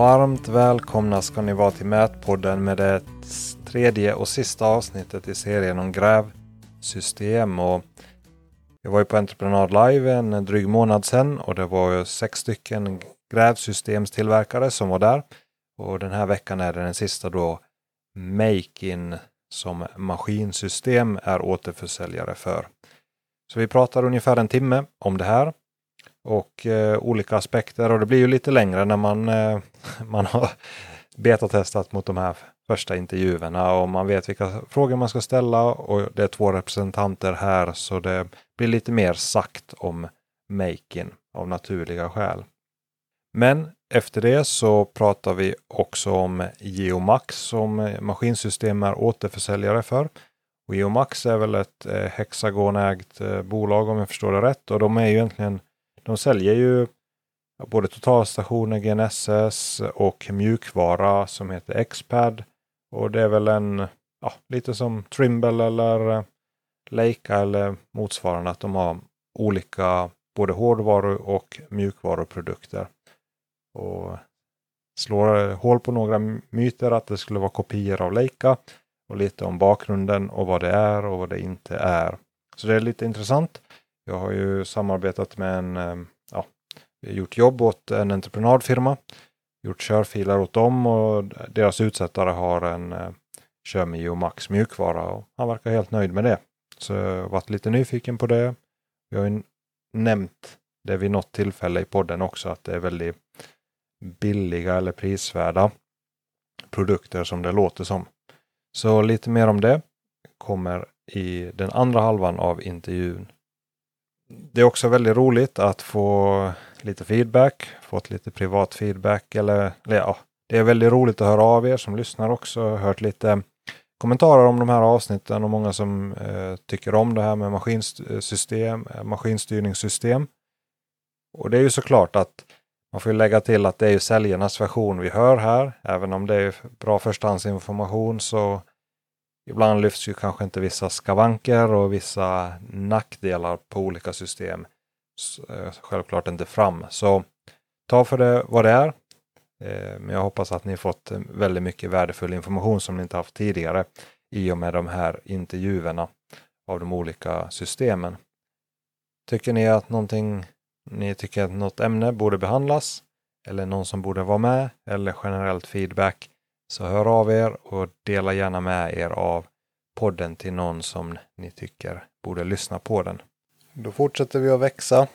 Varmt välkomna ska ni vara till Mätpodden med det tredje och sista avsnittet i serien om grävsystem. Och jag var ju på Entreprenad Live en dryg månad sedan och det var sex stycken grävsystemstillverkare som var där. Och den här veckan är det den sista då Makein som maskinsystem är återförsäljare för. Så vi pratar ungefär en timme om det här och eh, olika aspekter och det blir ju lite längre när man, eh, man har betatestat mot de här första intervjuerna och man vet vilka frågor man ska ställa och det är två representanter här så det blir lite mer sagt om Makin av naturliga skäl. Men efter det så pratar vi också om Geomax som maskinsystem är återförsäljare för. Och Geomax är väl ett eh, hexagonägt eh, bolag om jag förstår det rätt och de är ju egentligen de säljer ju både totalstationer, GNSS och mjukvara som heter Xpad. Och det är väl en, ja, lite som Trimble eller eh, Leica eller motsvarande att de har olika både hårdvaru och mjukvaruprodukter. Och slår hål på några myter att det skulle vara kopior av Leica och lite om bakgrunden och vad det är och vad det inte är. Så det är lite intressant. Jag har ju samarbetat med en, eh, ja, gjort jobb åt en entreprenadfirma, gjort körfiler åt dem och deras utsättare har en eh, Körmio kör med Max mjukvara och han verkar helt nöjd med det. Så jag har varit lite nyfiken på det. Jag har ju nämnt det vid något tillfälle i podden också att det är väldigt billiga eller prisvärda produkter som det låter som. Så lite mer om det kommer i den andra halvan av intervjun det är också väldigt roligt att få lite feedback, fått lite privat feedback. Eller, ja, det är väldigt roligt att höra av er som lyssnar också. Hört lite kommentarer om de här avsnitten och många som eh, tycker om det här med maskinsystem, eh, maskinstyrningssystem. Och det är ju såklart att man får lägga till att det är ju säljarnas version vi hör här. Även om det är bra förstahandsinformation så Ibland lyfts ju kanske inte vissa skavanker och vissa nackdelar på olika system eh, självklart inte fram. Så ta för det vad det är. Eh, men jag hoppas att ni fått eh, väldigt mycket värdefull information som ni inte haft tidigare i och med de här intervjuerna av de olika systemen. Tycker ni att någonting, ni tycker att något ämne borde behandlas eller någon som borde vara med eller generellt feedback så hör av er och dela gärna med er av podden till någon som ni tycker borde lyssna på den. Då fortsätter vi att växa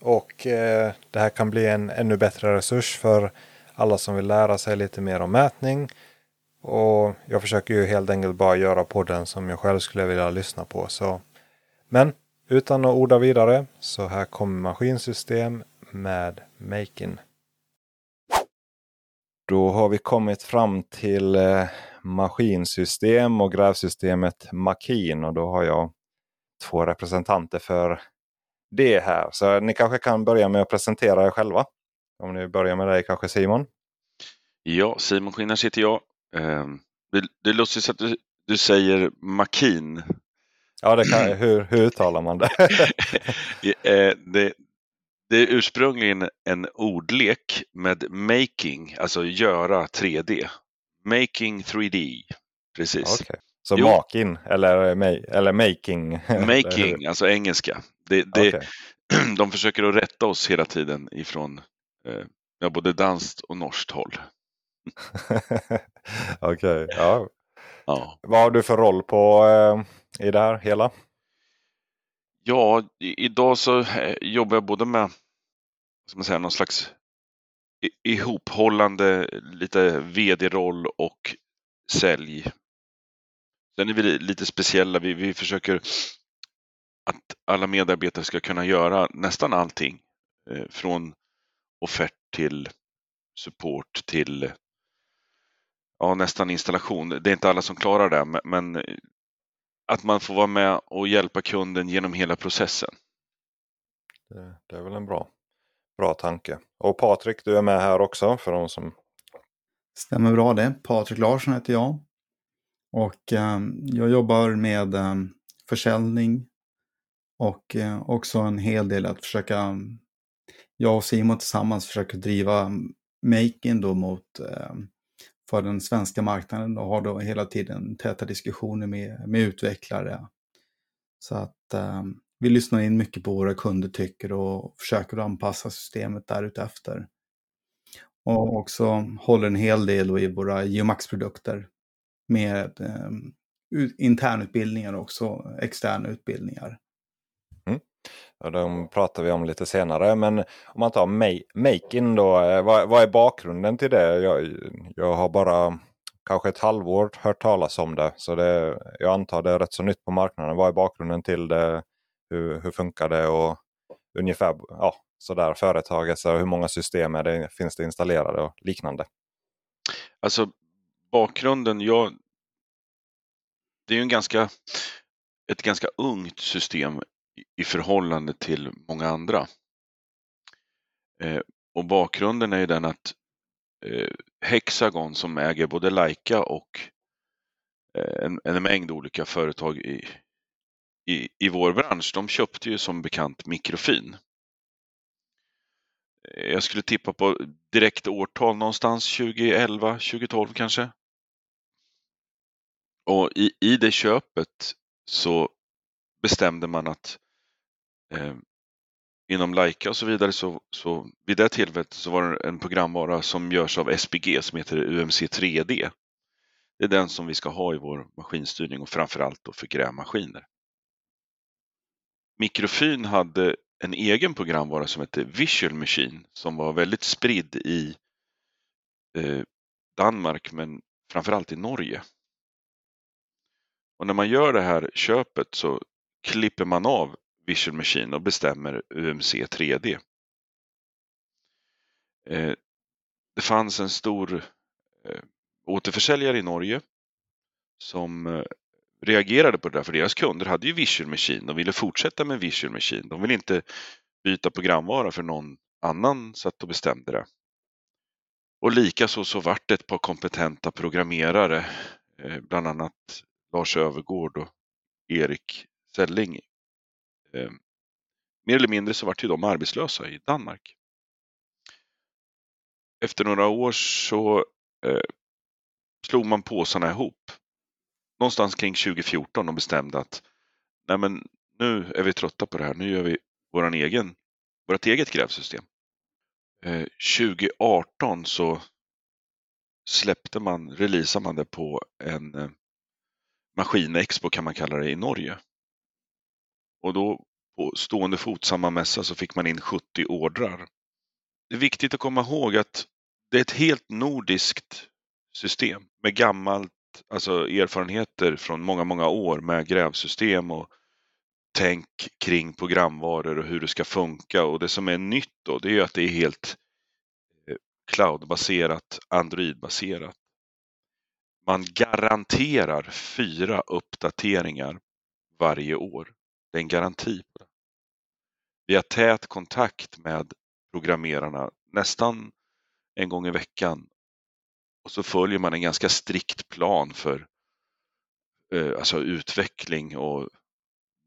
och eh, det här kan bli en ännu bättre resurs för alla som vill lära sig lite mer om mätning. Och jag försöker ju helt enkelt bara göra podden som jag själv skulle vilja lyssna på. Så. Men utan att orda vidare så här kommer maskinsystem med Makin. Då har vi kommit fram till eh, maskinsystem och grävsystemet Makin och då har jag två representanter för det här. Så ni kanske kan börja med att presentera er själva. Om ni börjar med dig kanske Simon? Ja, Simon Skinnars heter jag. Ehm, det, det låter så att du, du säger Makin. Ja, det kan, hur, hur uttalar man det? Eh, det? Det är ursprungligen en ordlek med making, alltså göra 3D. Making 3D. Precis. Okay. Så jo. makin eller, eller making? Making, alltså engelska. Det, det, okay. De försöker att rätta oss hela tiden ifrån eh, både danskt och norskt håll. Okej, okay. ja. ja. Vad har du för roll på eh, i det här hela? Ja, idag så eh, jobbar jag både med ska man säga, någon slags ihophållande, lite vd-roll och sälj. Sen är vi lite speciella. Vi, vi försöker att alla medarbetare ska kunna göra nästan allting. Eh, från offert till support till ja, nästan installation. Det är inte alla som klarar det, men eh, att man får vara med och hjälpa kunden genom hela processen. Det, det är väl en bra, bra tanke. Och Patrik, du är med här också för de som... Stämmer bra det. Patrik Larsson heter jag. Och eh, jag jobbar med eh, försäljning och eh, också en hel del att försöka, jag och Simon tillsammans försöker driva Making då mot eh, för den svenska marknaden och har då hela tiden täta diskussioner med, med utvecklare. Så att eh, vi lyssnar in mycket på vad våra kunder tycker och försöker anpassa systemet därutefter. Och också håller en hel del i våra Geomax-produkter med eh, internutbildningar och också externa utbildningar. Mm. Och de pratar vi om lite senare. Men om man tar Makin då, eh, vad, vad, är bakgrunden till det? Jag, jag har bara kanske ett halvår hört talas om det. Så det, jag antar det är rätt så nytt på marknaden. Vad är bakgrunden till det? Hur, hur funkar det? Och ungefär ja, sådär företaget, så hur många system är det, finns det installerade och liknande? Alltså bakgrunden, jag, det är ju en ganska, ett ganska ungt system i förhållande till många andra. Eh, och bakgrunden är ju den att eh, Hexagon som äger både Leica och eh, en, en, mängd olika företag i, i, i vår bransch, de köpte ju som bekant Mikrofin. Jag skulle tippa på direkt årtal någonstans 2011, 2012 kanske. Och i, i det köpet så bestämde man att eh, inom Leica och så vidare så, så vid det tillfället så var det en programvara som görs av SPG som heter UMC 3D. Det är den som vi ska ha i vår maskinstyrning och framförallt då för grävmaskiner. Mikrofyn hade en egen programvara som hette Visual Machine som var väldigt spridd i eh, Danmark men framförallt i Norge. Och när man gör det här köpet så klipper man av Visual Machine och bestämmer UMC 3D. Eh, det fanns en stor eh, återförsäljare i Norge som eh, reagerade på det där, för deras kunder hade ju Visual Machine. De ville fortsätta med Visual Machine. De ville inte byta programvara för någon annan satt och bestämde det. Och likaså så vart det ett par kompetenta programmerare, eh, bland annat Lars Övergård och Erik Selling. Eh, mer eller mindre så vart ju de arbetslösa i Danmark. Efter några år så eh, slog man påsarna ihop. Någonstans kring 2014 och bestämde att nej men nu är vi trötta på det här, nu gör vi våran egen, vårt eget grävsystem. Eh, 2018 så släppte man, releasade man det på en eh, Maskinexpo kan man kalla det i Norge. Och då på stående fot samma mässa så fick man in 70 ordrar. Det är viktigt att komma ihåg att det är ett helt nordiskt system med gammalt, alltså erfarenheter från många, många år med grävsystem och tänk kring programvaror och hur det ska funka. Och det som är nytt då, det är ju att det är helt eh, cloudbaserat, Android-baserat. Man garanterar fyra uppdateringar varje år. Det är en garanti på det. Vi har tät kontakt med programmerarna nästan en gång i veckan. Och så följer man en ganska strikt plan för eh, alltså utveckling och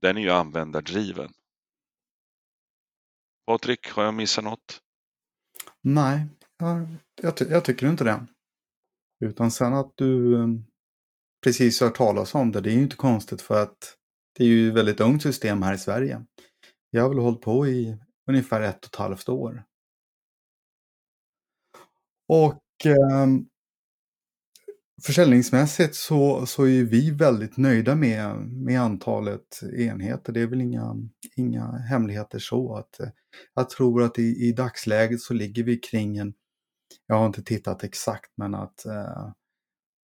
den är ju användardriven. Patrik, har jag missat något? Nej, jag, jag, jag tycker inte det. Utan sen att du mm, precis hört talas om det, det är ju inte konstigt för att det är ju ett väldigt ungt system här i Sverige. Jag har väl hållit på i ungefär ett och ett halvt år. Och eh, försäljningsmässigt så, så är vi väldigt nöjda med, med antalet enheter. Det är väl inga, inga hemligheter så. att Jag tror att i, i dagsläget så ligger vi kring en, jag har inte tittat exakt, men att eh,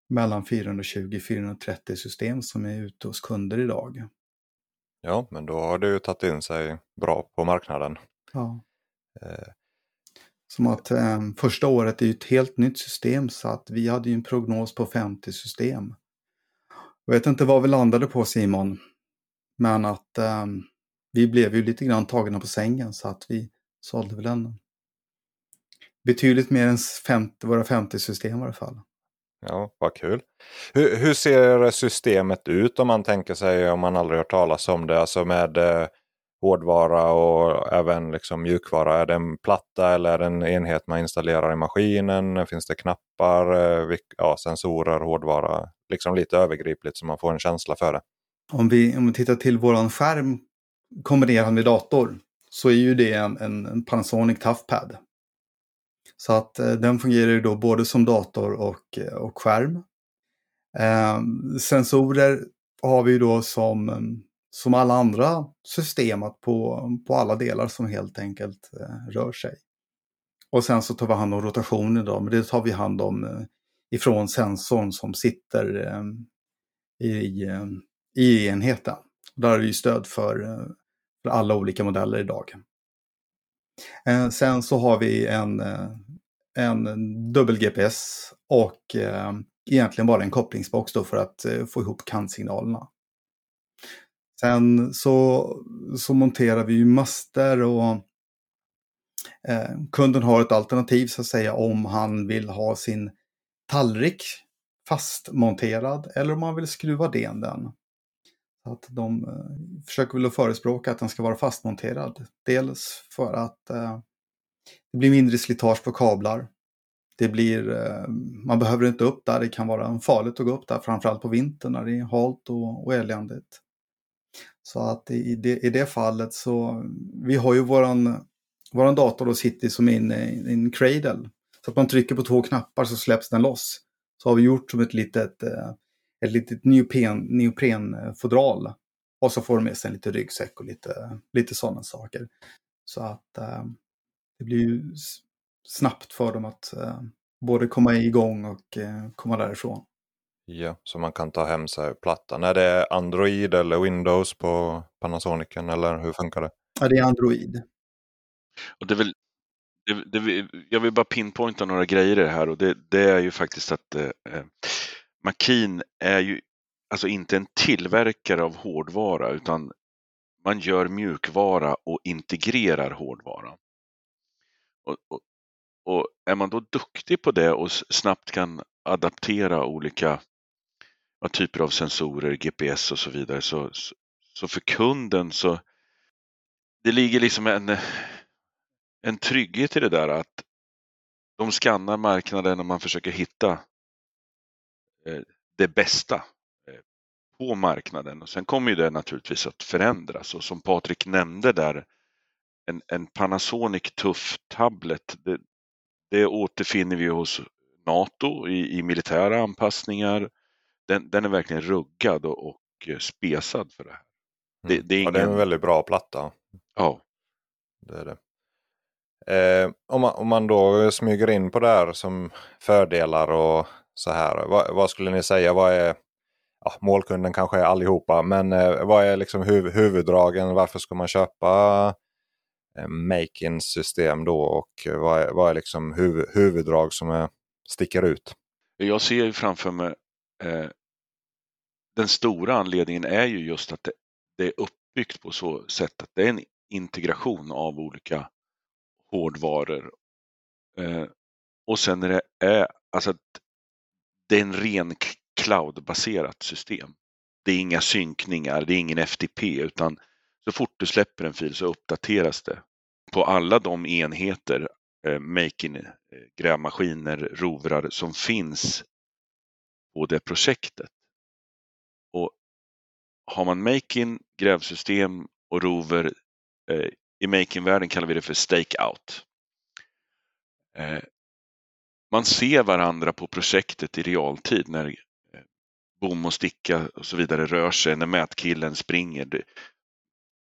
mellan 420-430 system som är ute hos kunder idag. Ja, men då har det ju tagit in sig bra på marknaden. Ja. Eh. Som att eh, första året är ju ett helt nytt system så att vi hade ju en prognos på 50 system. Jag vet inte vad vi landade på Simon. Men att eh, vi blev ju lite grann tagna på sängen så att vi sålde väl en betydligt mer än 50, våra 50 system i alla fall. Ja, vad kul. Hur, hur, ser systemet ut om man tänker sig om man aldrig hört talas om det? Alltså med, eh, hårdvara och även liksom mjukvara? Är det en platta eller är det en enhet man installerar i maskinen? Finns det knappar, eh, ja, sensorer, hårdvara? Liksom lite övergripligt så man får en känsla för det. Om vi, om vi tittar till våran skärm kombinerad med dator så är ju det en, en Panasonic Toughpad. Så att eh, den fungerar ju då både som dator och, och skärm. Eh, sensorer har vi ju då som, ehm, som alla andra system på, på alla delar som helt enkelt eh, rör sig. Och sen så tar vi hand om rotationen då, men det tar vi hand om eh, ifrån sensorn som sitter eh, i, i enheten. Där har vi stöd för, eh, för alla olika modeller idag. Eh, sen så har vi en, eh, en dubbel-GPS och eh, egentligen bara en kopplingsbox då för att eh, få ihop kantsignalerna. Sen så, så monterar vi ju master och eh, kunden har ett alternativ så att säga om han vill ha sin tallrik fastmonterad eller om han vill skruva den den. Så att de eh, försöker väl att förespråka att den ska vara fastmonterad. Dels för att eh, det blir mindre slitage på kablar. Det blir, eh, man behöver inte upp där, det kan vara farligt att gå upp där, framförallt på vintern när det är halt och, och eländigt. Så att i det, i det fallet så, vi har ju våran, våran dator då sitter som in i en cradle. Så att man trycker på två knappar så släpps den loss. Så har vi gjort som ett litet eh, ett litet neopren, neoprenfodral. Och så får de med sig en liten ryggsäck och lite, lite sådana saker. Så att eh, det blir ju snabbt för dem att eh, både komma igång och komma därifrån. Ja, så man kan ta hem sig plattan. Är det Android eller Windows på Panasonicen eller hur funkar det? Ja, det är Android. Och det är väl, det, det, jag vill bara pinpointa några grejer i det här och det, det är ju faktiskt att eh, eh Makin är ju alltså inte en tillverkare av hårdvara utan man gör mjukvara och integrerar hårdvara. Och, och, och, är man då duktig på det och snabbt kan adaptera olika typer av sensorer, GPS och så vidare så, så, så för kunden så det ligger liksom en, en trygghet i det där att de skannar marknaden och man försöker hitta eh, det bästa eh, på marknaden. Och sen kommer ju det naturligtvis att förändras och som Patrik nämnde där, en, en Panasonic tuff tablet, det, det återfinner vi hos NATO i, i militära anpassningar. Den, den, är verkligen ruggad och, och eh, spesad för det här. Det, mm. det, är ingen... ja, det är en väldigt bra platta. Ja. Det är det. Eh, om, man, om man då smyger in på det här som fördelar och så här. Vad, vad, skulle ni säga? Vad är ja, målkunden kanske är allihopa, men eh, vad är liksom huv huvuddragen? Varför ska man köpa eh, Make-in system då och vad är, vad är liksom huv huvuddrag som är, sticker ut? Jag ser ju framför mig eh, den stora anledningen är ju just att det, det, är uppbyggt på så sätt att det är en integration av olika hårdvaror. Eh, och sen när det är, alltså att det är en ren cloudbaserat system. Det är inga synkningar, det är ingen FTP utan så fort du släpper en fil så uppdateras det på alla de enheter, eh, making, eh, grävmaskiner, rovrar som finns på det projektet. Har man making, grävsystem och rover, eh, i making-världen kallar vi det för stake-out. Eh, man ser varandra på projektet i realtid när eh, bom och sticka och så vidare rör sig, när mätkillen springer.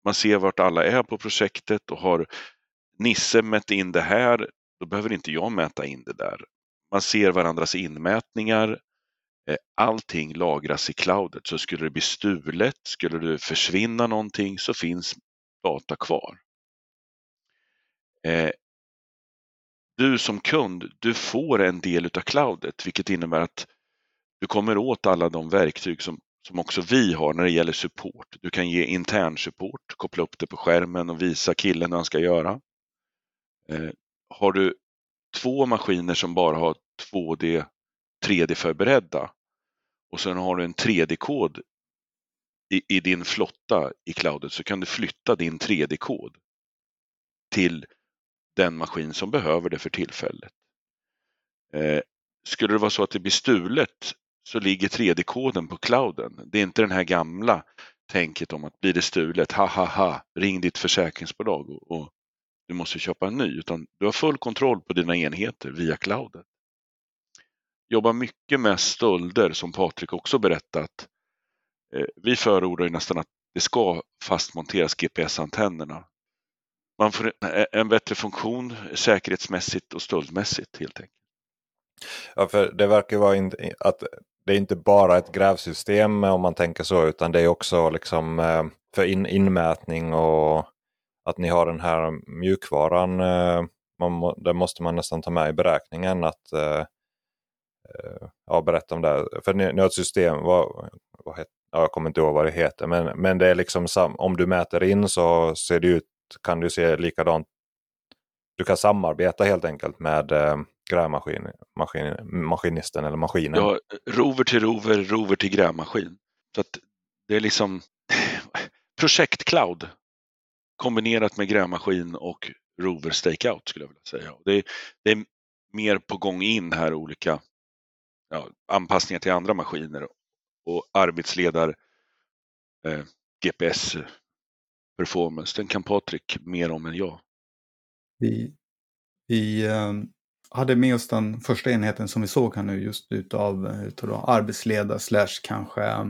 Man ser vart alla är på projektet och har Nisse mätt in det här, då behöver inte jag mäta in det där. Man ser varandras inmätningar. Eh, allting lagras i cloudet, så skulle det bli stulet, skulle det försvinna någonting så finns data kvar. Eh, du som kund, du får en del av cloudet, vilket innebär att du kommer åt alla de verktyg som, som också vi har när det gäller support. Du kan ge intern support, koppla upp det på skärmen och visa killen hur han ska göra. Eh, har du två maskiner som bara har 2D, 3D förberedda och sen har du en 3D-kod i, i din flotta i cloudet så kan du flytta din 3D-kod till den maskin som behöver det för tillfället. Eh, skulle det vara så att det blir stulet så ligger 3D-koden på clouden. Det är inte den här gamla tänket om att blir det stulet, ha ha ha, ring ditt försäkringsbolag och, och du måste köpa en ny, utan du har full kontroll på dina enheter via clouden. Jobbar mycket med stölder som Patrik också berättat. Eh, vi förordar ju nästan att det ska fastmonteras GPS-antennerna. Man får eh, en bättre funktion säkerhetsmässigt och stöldmässigt helt enkelt. Ja, för det verkar vara in, att det är inte bara ett grävsystem om man tänker så, utan det är också liksom eh, för in, inmätning och att ni har den här mjukvaran. Man, det måste man nästan ta med i beräkningen. att eh, Eh, ja, Berätta om det. För ni, ni har ett system, vad, vad heter, ja, jag kommer inte ihåg vad det heter, men, men det är liksom om du mäter in så ser det ut, kan du se likadant. Du kan samarbeta helt enkelt med eh, grävmaskin, maskin, maskinisten eller maskinen. Ja, rover till rover, rover till grävmaskin. Så att det är liksom projektcloud kombinerat med grävmaskin och rover stakeout skulle jag vilja säga. Det är, det är mer på gång in här olika ja, anpassningar till andra maskiner och arbetsledar eh, GPS eh, performance. Den kan Patrik mer om än jag. Vi, vi eh, hade med oss den första enheten som vi såg här nu just utav, eh, utav arbetsledare slash kanske eh,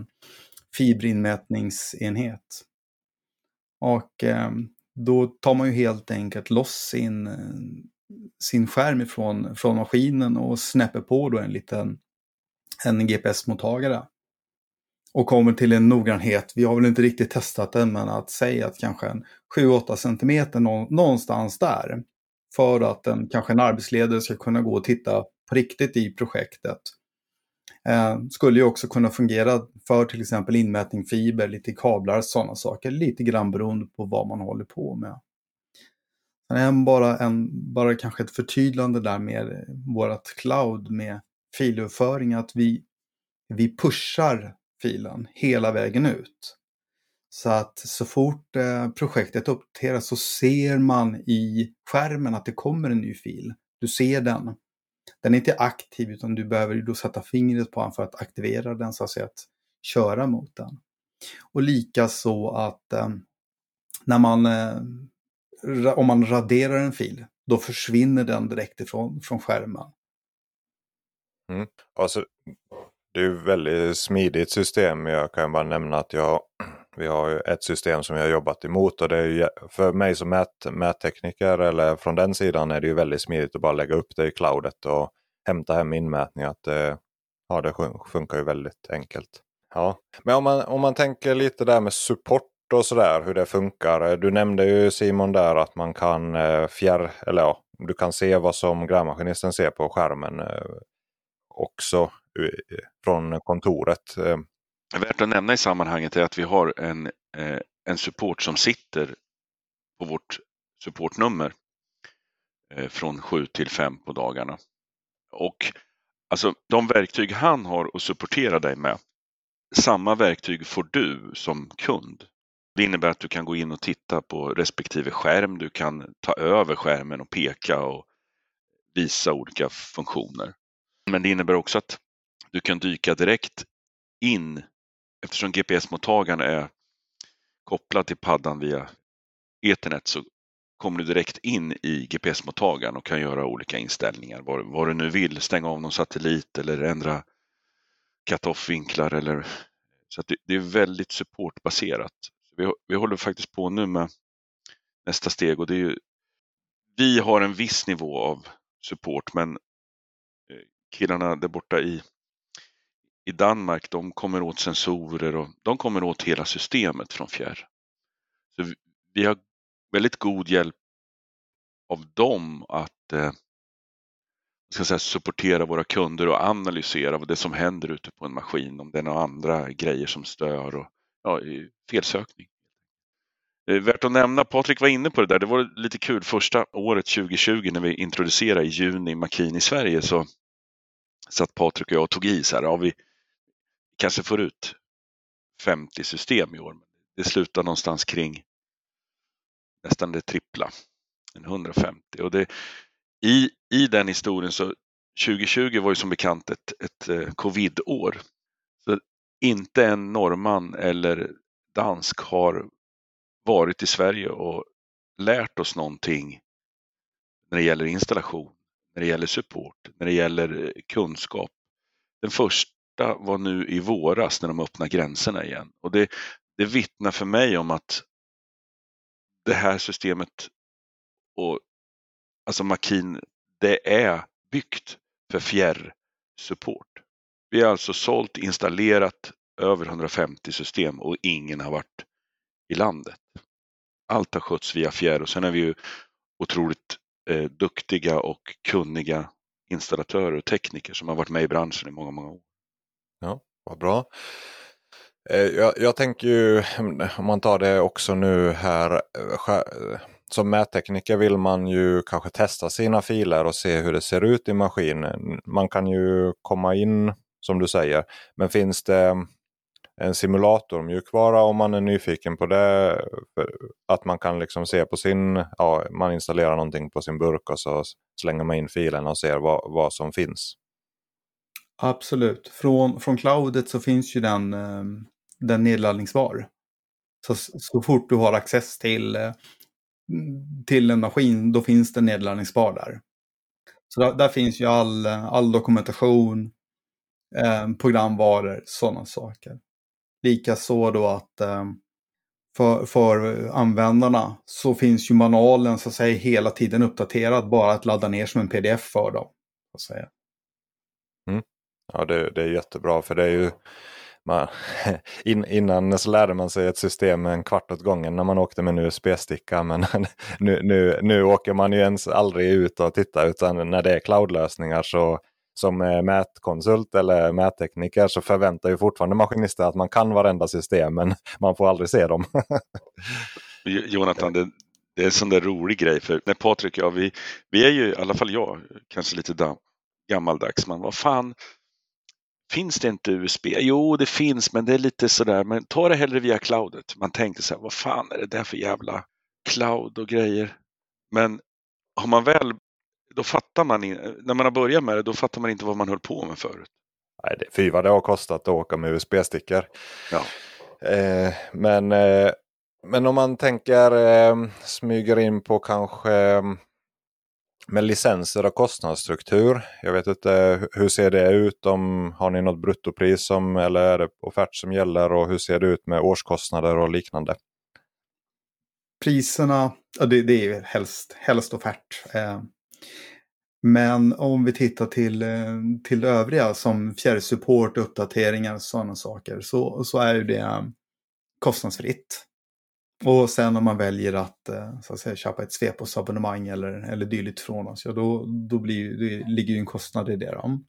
fiberinmätningsenhet. Och eh, då tar man ju helt enkelt loss sin, sin skärm ifrån, från maskinen och snäpper på då en liten en GPS-mottagare. Och kommer till en noggrannhet, vi har väl inte riktigt testat den, men att säga att kanske en 7-8 cm någonstans där för att en, kanske en arbetsledare ska kunna gå och titta på riktigt i projektet. Eh, skulle ju också kunna fungera för till exempel inmätning fiber, lite kablar, sådana saker, lite grann beroende på vad man håller på med. Sen bara, en, bara kanske ett förtydligande där med vårt cloud med filöverföring, att vi, vi pushar filen hela vägen ut. Så att så fort eh, projektet uppdateras så ser man i skärmen att det kommer en ny fil. Du ser den. Den är inte aktiv utan du behöver då sätta fingret på den för att aktivera den så att säga att köra mot den. Och likaså att eh, när man, eh, om man raderar en fil, då försvinner den direkt ifrån från skärmen. Mm. Alltså, det är ett väldigt smidigt system. Jag kan bara nämna att jag vi har ett system som jag har jobbat emot och det är ju, för mig som mät, mättekniker eller från den sidan är det ju väldigt smidigt att bara lägga upp det i cloudet och hämta hem inmätningar. Att det, ja, det funkar ju väldigt enkelt. Ja. Men om man, om man tänker lite där med support och sådär hur det funkar. Eh, du nämnde ju Simon där att man kan eh, fjärr, eller ja, du kan se vad som grävmaskinisten ser på skärmen också eh, från kontoret. Eh, värt att nämna i sammanhanget är att vi har en, eh, en support som sitter på vårt supportnummer från 7 till 5 på dagarna. Och alltså de verktyg han har att supportera dig med, samma verktyg får du som kund. Det innebär att du kan gå in och titta på respektive skärm, du kan ta över skärmen och peka och visa olika funktioner. Men det innebär också att du kan dyka direkt in eftersom GPS-mottagaren är kopplad till paddan via Ethernet så kommer du direkt in i GPS-mottagaren och kan göra olika inställningar. Vad, vad du nu vill, stänga av någon satellit eller ändra cut-off-vinklar. Eller, så det, det, är väldigt supportbaserat. Vi, vi håller faktiskt på nu med nästa steg och det är ju, vi har en viss nivå av support men killarna där borta i i Danmark, de kommer åt sensorer och de kommer åt hela systemet från fjärr. Så vi, vi har väldigt god hjälp av dem att eh, ska säga, supportera våra kunder och analysera vad det som händer ute på en maskin, om det är några andra grejer som stör och ja, felsökning. Värt att nämna, Patrik var inne på det där, det var lite kul första året 2020 när vi introducerade i juni Makin i Sverige så satt Patrik och jag och tog i så här, ja, vi, kanske får ut 50 system i år. Det slutar någonstans kring nästan det trippla, 150. Och det, i, I den historien så 2020 var ju som bekant ett, ett eh, covid-år. Så inte en norrman eller dansk har varit i Sverige och lärt oss någonting när det gäller installation, när det gäller support, när det gäller eh, kunskap. Den första var nu i våras när de öppnade gränserna igen och det, det vittnar för mig om att det här systemet och alltså Makin, det är byggt för fjärrsupport. Vi har alltså sålt, installerat över 150 system och ingen har varit i landet. Allt har skötts via fjärr och sen är vi ju otroligt eh, duktiga och kunniga installatörer och tekniker som har varit med i branschen i många, många år. Ja, vad bra. Eh, jag, jag, tänker ju, om man tar det också nu här, eh, eh, som mättekniker vill man ju kanske testa sina filer och se hur det ser ut i maskinen. Man kan ju komma in, som du säger, men finns det en simulator mjukvara om man är nyfiken på det. Att man kan liksom se på sin, ja, man installerar någonting på sin burk och så slänger man in filen och ser vad, vad som finns. Absolut. Från, från cloudet så finns ju den, ehm, den nedladdningsbar. Så, så fort du har access till, eh, till en maskin, då finns det nedladdningsbar där. Så där, där finns ju all, eh, all dokumentation, eh, programvaror, sådana saker. Likaså då att ehm, för, för användarna så finns ju manualen så att säga hela tiden uppdaterad, bara att ladda ner som en pdf för dem. Så att säga. Mm. Ja, det, det är jättebra för det är ju man, in, innan så lärde man sig ett system en kvart åt gången när man åkte med en USB-sticka. Men nu, nu, nu åker man ju ens aldrig ut och tittar utan när det är cloudlösningar så som mätkonsult eller mättekniker så förväntar ju fortfarande maskinister att man kan varenda system men man får aldrig se dem. Jonathan, det, det, är en sån där rolig grej för när Patrik och jag, vi, vi är ju i alla fall jag, kanske lite gammaldags, men vad fan, Finns det inte USB? Jo, det finns, men det är lite sådär, men ta det hellre via cloudet. Man tänkte så här, vad fan är det där för jävla cloud och grejer? Men har man väl, då fattar man, när man har börjat med det, då fattar man inte vad man höll på med förut. Nej, det, fy vad det har kostat att åka med USB-stickor. Ja. Eh, men, eh, men om man tänker eh, smyger in på kanske med licenser och kostnadsstruktur. Jag vet inte, hur ser det ut? Om, har ni något bruttopris som, eller är det offert som gäller? Och hur ser det ut med årskostnader och liknande? Priserna, ja, det, det är helst, helst offert. Men om vi tittar till, eh, till det övriga som fjärrsupport, uppdateringar och sådana saker så, så är det eh, kostnadsfritt. Och sen om man väljer att, eh, så att säga, köpa ett Svepos-abonnemang eller, eller dylikt från oss, ja då, då blir, det ligger ju en kostnad i det. Då.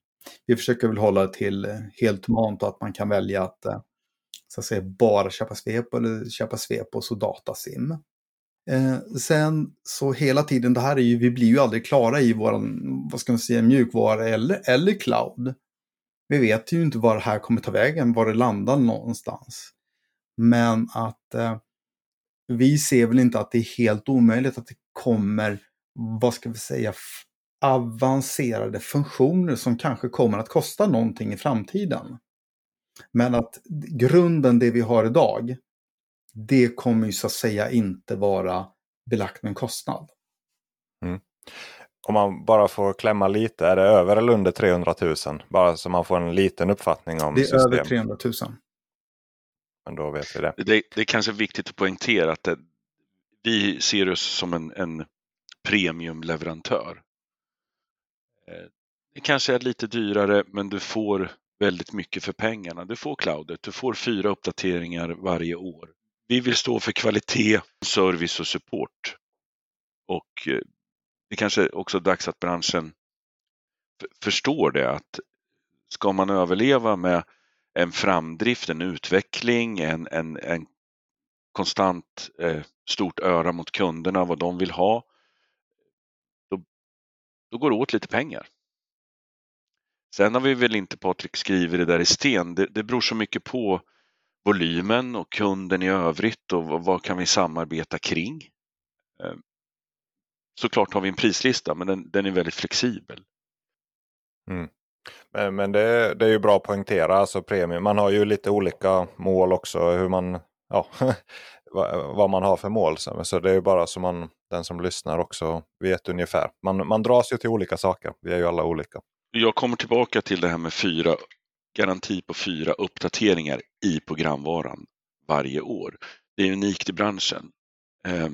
Vi försöker väl hålla det till helt humant och att man kan välja att, så att säga, bara köpa Svepo eller köpa Svepos och datasim. Eh, sen så hela tiden, det här är ju, vi blir ju aldrig klara i våran, vad ska man säga, mjukvara eller, eller cloud. Vi vet ju inte var det här kommer ta vägen, var det landar någonstans. Men att eh, vi ser väl inte att det är helt omöjligt att det kommer, vad ska vi säga, avancerade funktioner som kanske kommer att kosta någonting i framtiden. Men att grunden, det vi har idag, det kommer ju så att säga inte vara belagt med en kostnad. Mm. Om man bara får klämma lite, är det över eller under 300 000? Bara så man får en liten uppfattning om Det är system. över 300 000. Men då vet vi det. Det, det är kanske viktigt att poängtera att det, vi ser oss som en, en premiumleverantör. Eh, det kanske är lite dyrare men du får väldigt mycket för pengarna. Du får cloudet, du får fyra uppdateringar varje år. Vi vill stå för kvalitet, service och support. Och eh, det kanske också är dags att branschen förstår det att ska man överleva med en framdrift, en utveckling, en, en, en konstant eh, stort öra mot kunderna, vad de vill ha, då, då går det åt lite pengar. Sen har vi väl inte, Patrik skriver det där i sten, det, det beror så mycket på volymen och kunden i övrigt och vad kan vi samarbeta kring. Eh, såklart har vi en prislista men den, den är väldigt flexibel. Mm. Men, men det, det, är ju bra att poängtera, alltså premium. Man har ju lite olika mål också, hur man, ja, vad man har för mål. Så det är ju bara så man, den som lyssnar också vet ungefär. Man, man dras ju till olika saker, vi är ju alla olika. Jag kommer tillbaka till det här med fyra, garanti på fyra uppdateringar i programvaran varje år. Det är unikt i branschen. Eh,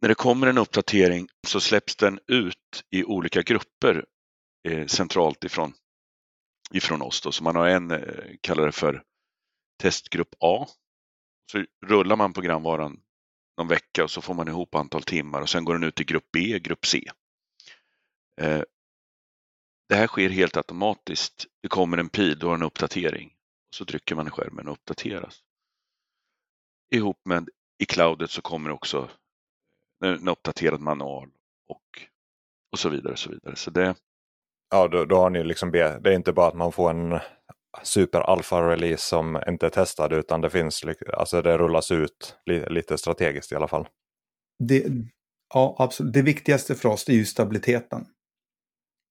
när det kommer en uppdatering så släpps den ut i olika grupper eh, centralt ifrån, ifrån oss. Då. Så man har en, eh, kallar det för testgrupp A. Så rullar man programvaran någon vecka och så får man ihop antal timmar och sen går den ut i grupp B, grupp C. Eh, det här sker helt automatiskt. Det kommer en pil, då har en uppdatering. Så trycker man i skärmen och uppdateras. Ihop med i cloudet så kommer också en uppdaterad manual och, och så vidare. Och så vidare. Så det, ja, då, då har ni liksom, det är inte bara att man får en super alfa-release som inte är testad utan det finns, alltså det rullas ut lite strategiskt i alla fall. Det, ja, absolut. Det viktigaste för oss är ju stabiliteten.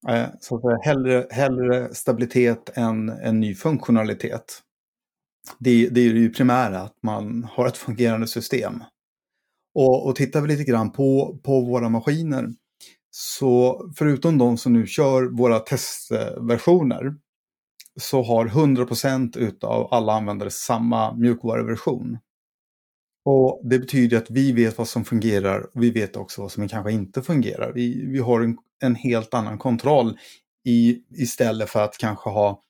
Eh, så att säga, hellre, hellre stabilitet än en ny funktionalitet. Det, det är ju primära, att man har ett fungerande system. Och, och tittar vi lite grann på, på våra maskiner så förutom de som nu kör våra testversioner så har 100% utav alla användare samma mjukvaruversion. Och Det betyder att vi vet vad som fungerar och vi vet också vad som kanske inte fungerar. Vi, vi har en, en helt annan kontroll i, istället för att kanske ha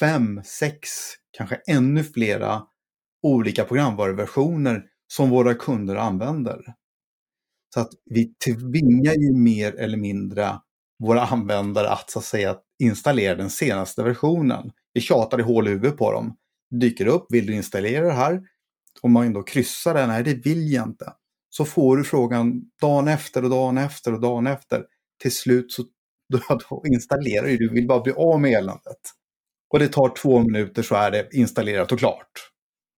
fem, sex, kanske ännu flera olika programvaruversioner som våra kunder använder. Så att vi tvingar ju mer eller mindre våra användare att så att säga installera den senaste versionen. Vi tjatar i hål i huvudet på dem. Dyker upp, vill du installera det här? Om man då kryssar det, nej det vill jag inte. Så får du frågan dagen efter och dagen efter och dagen efter. Till slut så då, installerar du, du vill bara bli av med eländet. Och det tar två minuter så är det installerat och klart.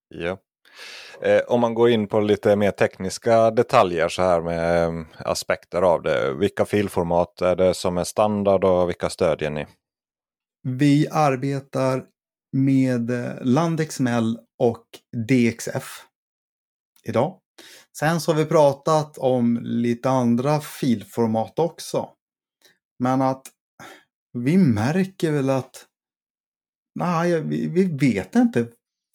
Ja. Eh, om man går in på lite mer tekniska detaljer så här med eh, aspekter av det. Vilka filformat är det som är standard och vilka stödjer ni? Vi arbetar med eh, Landexmel LandXML och DXF idag. Sen så har vi pratat om lite andra filformat också. Men att vi märker väl att nej, vi, vi vet inte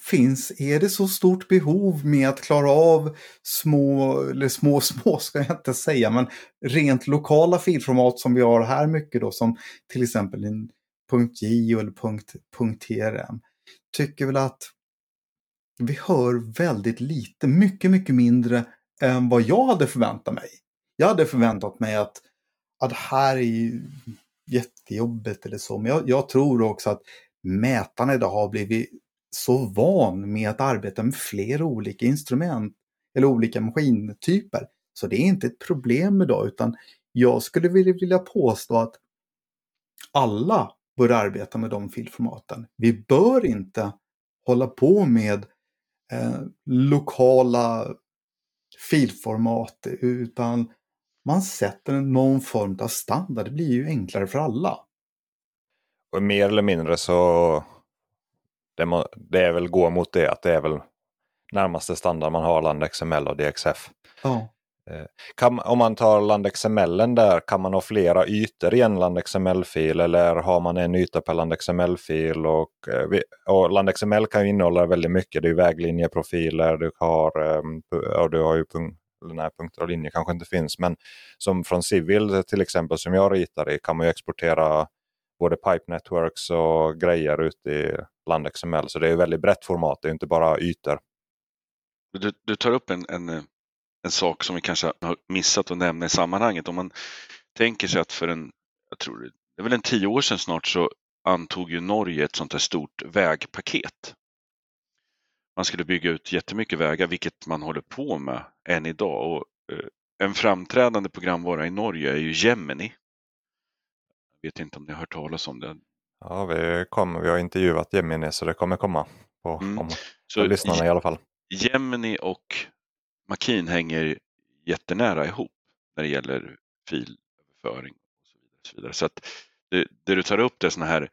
finns, är det så stort behov med att klara av små, eller små, små ska jag inte säga, men rent lokala filformat som vi har här mycket då, som till exempel en .j eller .trm, tycker väl att vi hör väldigt lite, mycket, mycket mindre än vad jag hade förväntat mig. Jag hade förväntat mig att, att det här är jättejobbigt eller så, men jag, jag tror också att mätarna idag har blivit så van med att arbeta med flera olika instrument eller olika maskintyper. Så det är inte ett problem idag utan jag skulle vilja påstå att alla bör arbeta med de filformaten. Vi bör inte hålla på med eh, lokala filformat utan man sätter någon form av standard. Det blir ju enklare för alla. Och mer eller mindre så det, må, det är väl gå mot det att det är väl närmaste standard man har LandXML och DXF. Ja. Eh, kan, om man tar LandXML där, kan man ha flera ytor i en LandXML-fil eller har man en yta per LandXML-fil? Och, eh, och LandXML kan ju innehålla väldigt mycket. Det är väglinjeprofiler, du har, ehm, och du har ju punkt, nej, punkter och linjer kanske inte finns. Men som från Civil till exempel som jag ritar i kan man ju exportera både pipe networks och grejer ut i LandXML. Så det är väldigt brett format, det är inte bara ytor. Du, du tar upp en, en, eh, en sak som vi kanske har missat att nämna i sammanhanget. Om man tänker sig att för en, jag tror det är väl en tio år sedan snart så antog ju Norge ett sånt här stort vägpaket. Man skulle bygga ut jättemycket vägar, vilket man håller på med än idag. Och, eh, en framträdande programvara i Norge är ju Gemini vet inte om ni har hört talas om det. Ja, vi, kommer, vi har intervjuat Gemini så det kommer komma på Mm. om, Så lyssnarna i alla fall. Gemini och Makin hänger jättenära ihop när det gäller filöverföring. och Så vidare. Så, vidare. så att det, det du tar upp det är sådana här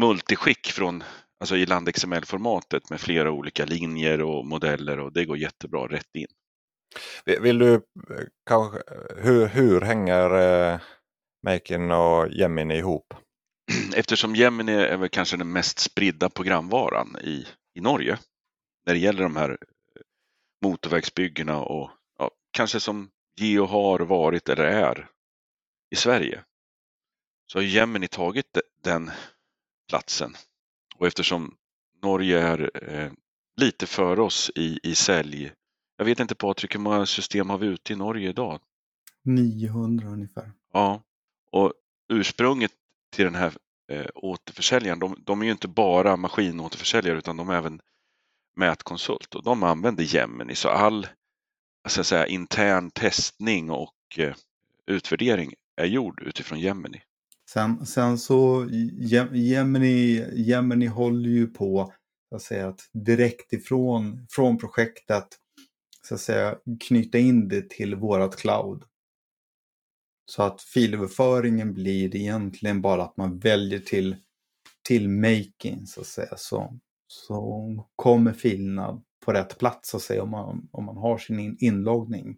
multiskick från, alltså i LandXML-formatet med flera olika linjer och modeller och det går jättebra rätt in. Vill, du eh, kanske, hur, hur hänger eh, Makin och Gemini ihop? Eftersom Gemini är väl kanske den mest spridda programvaran i, i Norge när det gäller de här eh, motorvägsbyggena och ja, kanske som Geo har varit eller är i Sverige. Så har Gemini tagit de- den platsen. Och eftersom Norge är eh, lite före oss i, i sälj. Jag vet inte Patrik, hur många system har vi ute i Norge idag? 900 ungefär. Ja, och ursprunget till den här eh, återförsäljaren, de, de är ju inte bara maskinåterförsäljare utan de är även mätkonsult och de använder Gemini. Så all så att säga, intern testning och eh, utvärdering är gjord utifrån Gemini. Sen, sen så Gemini, Gemini håller ju på att, säga, att direkt ifrån från projektet så att säga, knyta in det till vårat cloud. Så att filöverföringen blir egentligen bara att man väljer till, till making så att säga. Så, så kommer filerna på rätt plats så att säga om man, om man har sin in, inloggning.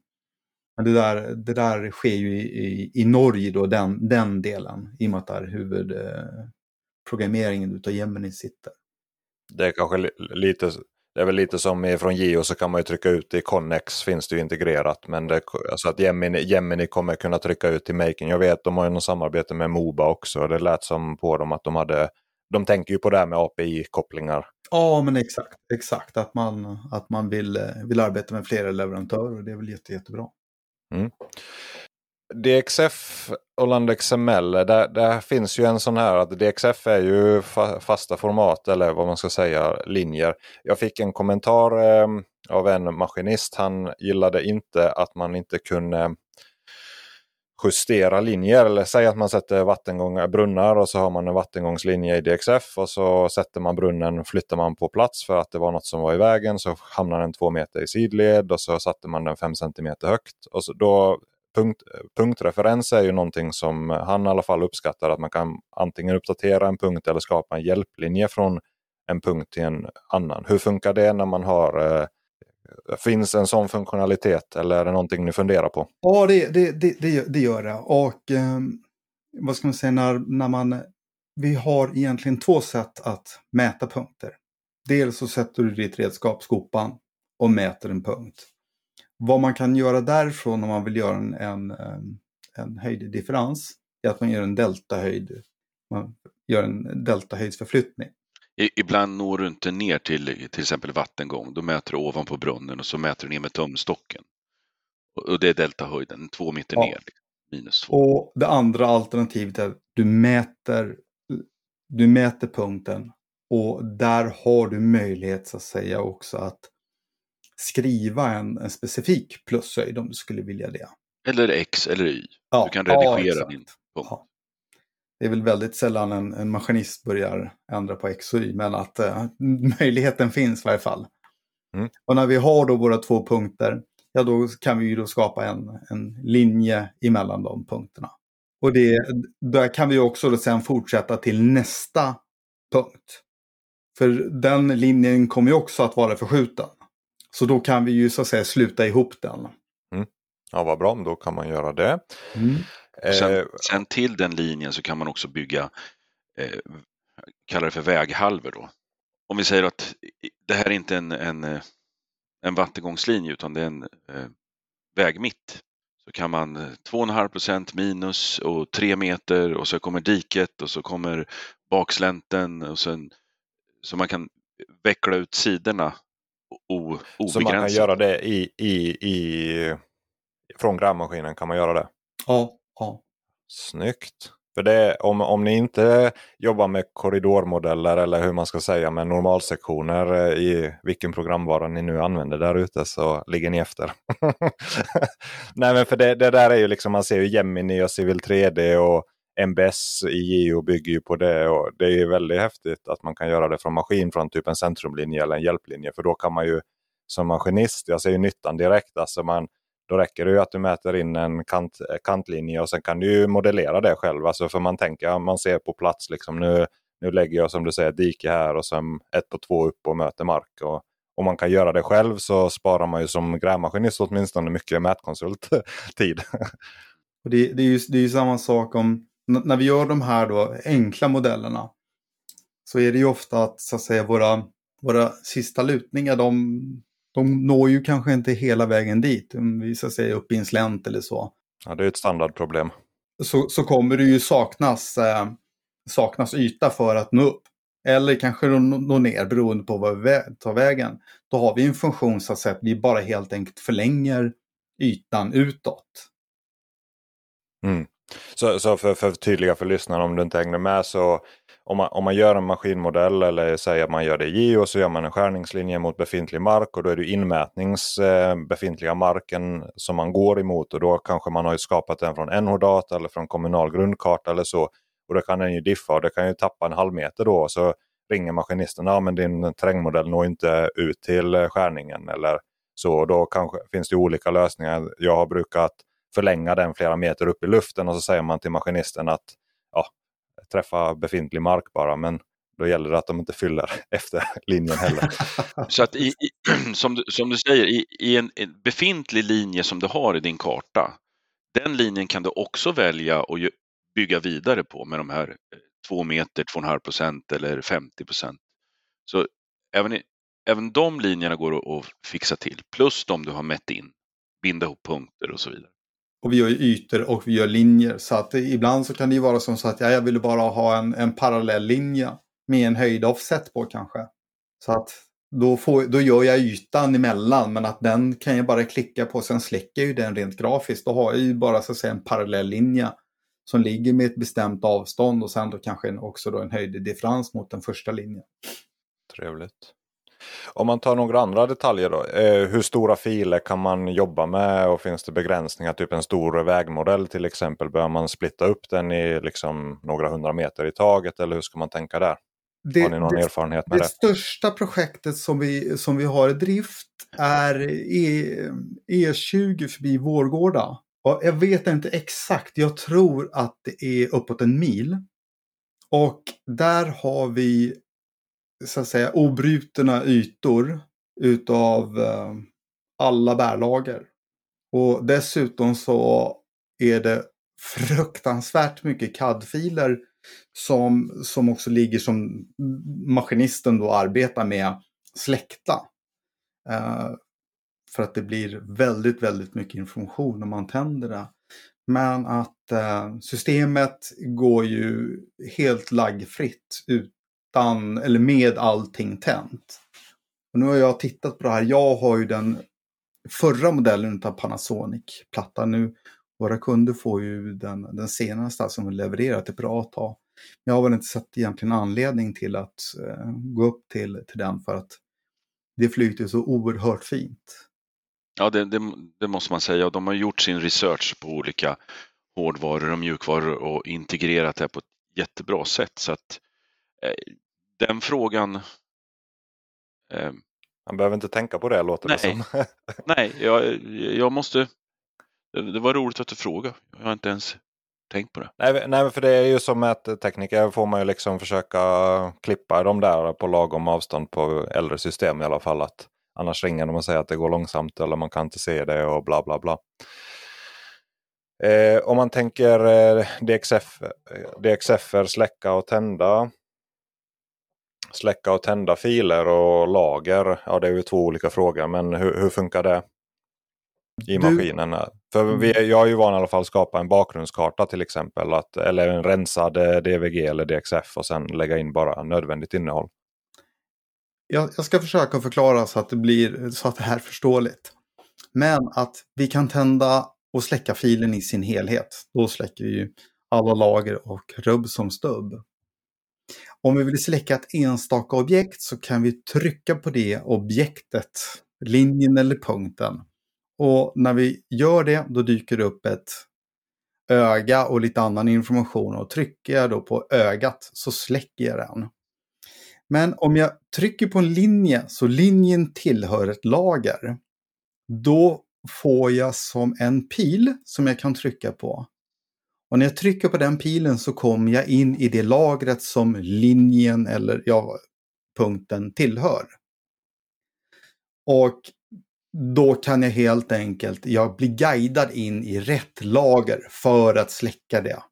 Men det där, det där sker ju i, i, i Norge då, den, den delen, i och med att där huvudprogrammeringen eh, utav Gemini sitter. Det är kanske lite, det är väl lite som från Geo så kan man ju trycka ut i Connex finns det ju integrerat. Men det, alltså att Gemini, Gemini kommer kunna trycka ut i Making. Jag vet de har ju något samarbete med Moba också. Det lät som på dem att de hade de tänker ju på det här med API-kopplingar. Ja, men exakt. Exakt, att man, att man vill, eh, vill arbeta med flera leverantörer. Det är väl jätte, jättebra. DXF och LandXML, där, där finns ju en sån här att DXF är ju fa fasta format eller vad man ska säga, linjer. Jag fick en kommentar eh, av en maskinist. Han gillade inte att man inte kunde justera linjer. Eller säg att man sätter vattengångar, brunnar och så har man en vattengångslinje i DXF och så sätter man brunnen, flyttar man på plats för att det var något som var i vägen så hamnar den två meter i sidled och så satte man den fem centimeter högt. Och så då punkt, punktreferens är ju någonting som han i alla fall uppskattar att man kan antingen uppdatera en punkt eller skapa en hjälplinje från en punkt till en annan. Hur funkar det när man har eh, Finns en sån funktionalitet eller är det någonting ni funderar på? Ja, det, det, det, det, gör- det. Och eh, vad ska man säga, när, när man... Vi har egentligen två sätt att mäta punkter. Dels så sätter du ditt redskap, skopan, och mäter en punkt. Vad man kan göra därifrån om man vill göra en, en, ehm, en höjddifferens är att man gör en deltahöjd. Man gör en deltahöjdsförflyttning. Ibland når du inte ner till till exempel vattengång. Då mäter du ovanpå brunnen och så mäter du ner med tumstocken. Och, det är deltahöjden, två meter Ja. ner. Minus två. Och det andra alternativet är att du mäter, du mäter punkten och där har du möjlighet så att säga också att skriva en, en specifik plushöjd om du skulle vilja det. Eller X eller Y. Ja, Du kan ja, redigera exakt. din punkt. Ja. Det är väl väldigt sällan en, en maskinist börjar ändra på X och Y, men att eh, möjligheten finns i varje fall. Mm. Och när vi har då våra två punkter, ja då kan vi ju då skapa en, en linje emellan de punkterna. Och det, där kan vi också då sen fortsätta till nästa punkt. För den linjen kommer ju också att vara förskjuten. Så då kan vi ju så att säga sluta ihop den. Ja, vad bra, då kan man göra det. Och Sen, Eh, sen till den linjen så kan man också bygga, eh, kallar det för väghalvor då. Om vi säger att det här är inte en, en, eh, en vattengångslinje utan det är en eh, vägmitt. Så kan man eh, 2,5 procent minus och 3 meter och så kommer diket och så kommer bakslänten och sen så man kan veckla ut sidorna o, så man kan obegränsat. göra det i, i, i, från grävmaskinen kan man göra det. Ja, ja. Snyggt! För det, om, om ni inte jobbar med korridormodeller eller hur man ska säga med normalsektioner eh, i vilken programvara ni nu använder där ute så ligger ni efter. Nej men för det, det där är ju liksom, man ser ju Gemini och Civil 3D och MBS i Geo bygger ju på det och det är väldigt häftigt att man kan göra det från maskin från typ en centrumlinje eller en hjälplinje. För då kan man ju som maskinist, jag ser ju nyttan direkt. Alltså man, då räcker det ju att du mäter in en kant, kantlinje och sen kan du ju modellera det själv. Alltså för man tänker, man ser på plats liksom nu, nu lägger jag som du säger dike här och sen ett på två upp och möter mark. Och, om man kan göra det själv så sparar man ju som grävmaskinist åtminstone mycket mätkonsulttid. Det, det, är ju, det är ju samma sak om när vi gör de här då enkla modellerna. Så är det ju ofta att, så att säga, våra, våra sista lutningar de, de når ju kanske inte hela vägen dit. Om vi så att säga upp i en slänt eller så. Ja, det är ett standardproblem. Så, så kommer det ju saknas, eh, saknas yta för att nå upp. Eller kanske nå ner beroende på vad vi tar vägen. Då har vi en funktion så att säga att vi bara helt enkelt förlänger ytan utåt. Mm. Så, så för, för tydliga för lyssnarna om du inte hängde med så om man, om man gör en maskinmodell eller säger att man gör det i Geo så gör man en skärningslinje mot befintlig mark och då är det inmätnings eh, befintliga marken som man går emot och då kanske man har skapat den från NH-data eller från kommunal grundkarta eller så. Och då kan den ju diffa och det kan ju tappa en halv meter då. Så ringer maskinisten, ja men din terrängmodell når inte ut till skärningen eller så. Då kanske, finns det olika lösningar. Jag har brukat förlänga den flera meter upp i luften och så säger man till maskinisten att ja, träffa befintlig mark bara. Men då gäller det att de inte fyller efter linjen heller. så att i, i, som, du, som du säger, i, i en, en, befintlig linje som du har i din karta, den linjen kan du också välja att bygga vidare på med de här eh, 2 meter, 2,5 procent eller 50 procent. Så även, även de linjerna går att fixa till, plus de du har mätt in, binda ihop punkter och så vidare. Och vi gör ytor och vi gör linjer. Så att ibland så kan det ju vara som så att ja, jag vill bara ha en, en parallell linje med en höjd offset på kanske. Så att då, får, då gör jag ytan emellan men att den kan jag bara klicka på sen släcker ju den rent grafiskt. Då har jag ju bara så att säga en parallell linje som ligger med ett bestämt avstånd och sen då kanske också då en höjdedifferens mot den första linjen. Trevligt. Om man tar några andra detaljer då. Eh, hur stora filer kan man jobba med och finns det begränsningar? Typ en stor vägmodell till exempel. Bör man splitta upp den i liksom några hundra meter i taget eller hur ska man tänka där? Det, har ni någon det, erfarenhet med det? Det största projektet som vi, som vi har i drift är e, E20 förbi Vårgårda. Jag vet inte exakt, jag tror att det är uppåt en mil. Och där har vi så att säga obrutna ytor utav eh, alla bärlager. Och dessutom så är det fruktansvärt mycket CAD-filer som, som också ligger som maskinisten då arbetar med släkta. Eh, för att det blir väldigt, väldigt mycket information när man tänder det. Men att eh, systemet går ju helt laggfritt ut utan, eller med allting tänt. Och nu har jag tittat på det här. Jag har ju den förra modellen av Panasonic-plattan nu. Våra kunder får ju den, den senaste som vi levererar till bra tag. Jag har väl inte sett egentligen anledning till att eh, gå upp till, till den för att det flyter så oerhört fint. Ja, det, det, det, måste man säga. De har gjort sin research på olika hårdvaror och mjukvaror och integrerat det på ett jättebra sätt. Så att eh, den frågan... Eh, Han behöver inte tänka på det låter nej, det som. nej, jag, jag måste... Det var roligt att du frågade. Jag har inte ens tänkt på det. Nej, nej för det är ju som mättekniker får man ju liksom försöka klippa de där på lagom avstånd på äldre system i alla fall. Att annars ringer de och säger att det går långsamt eller man kan inte se det och bla bla bla. Eh, om man tänker eh, DXF, DXF släcka och tända släcka och tända filer och lager. Ja, det är ju två olika frågor, men hur, hur funkar det i du... maskinen? För vi, jag är ju van i alla fall att skapa en bakgrundskarta till exempel. Att, eller en rensad eh, DVG eller DXF och sen lägga in bara nödvändigt innehåll. Jag, jag ska försöka förklara så att det blir så att det här är förståeligt. Men att vi kan tända och släcka filen i sin helhet. Då släcker vi ju alla lager och rubb som stubb. Om vi vill släcka ett enstaka objekt så kan vi trycka på det objektet, linjen eller punkten. Och när vi gör det, då dyker det upp ett öga och lite annan information och trycker jag då på ögat så släcker jag den. Men om jag trycker på en linje så linjen tillhör ett lager. Då får jag som en pil som jag kan trycka på. Och när jag trycker på den pilen så kommer jag in i det lagret som linjen eller ja, punkten tillhör. Och då kan jag helt enkelt, jag blir guidad in i rätt lager för att släcka det.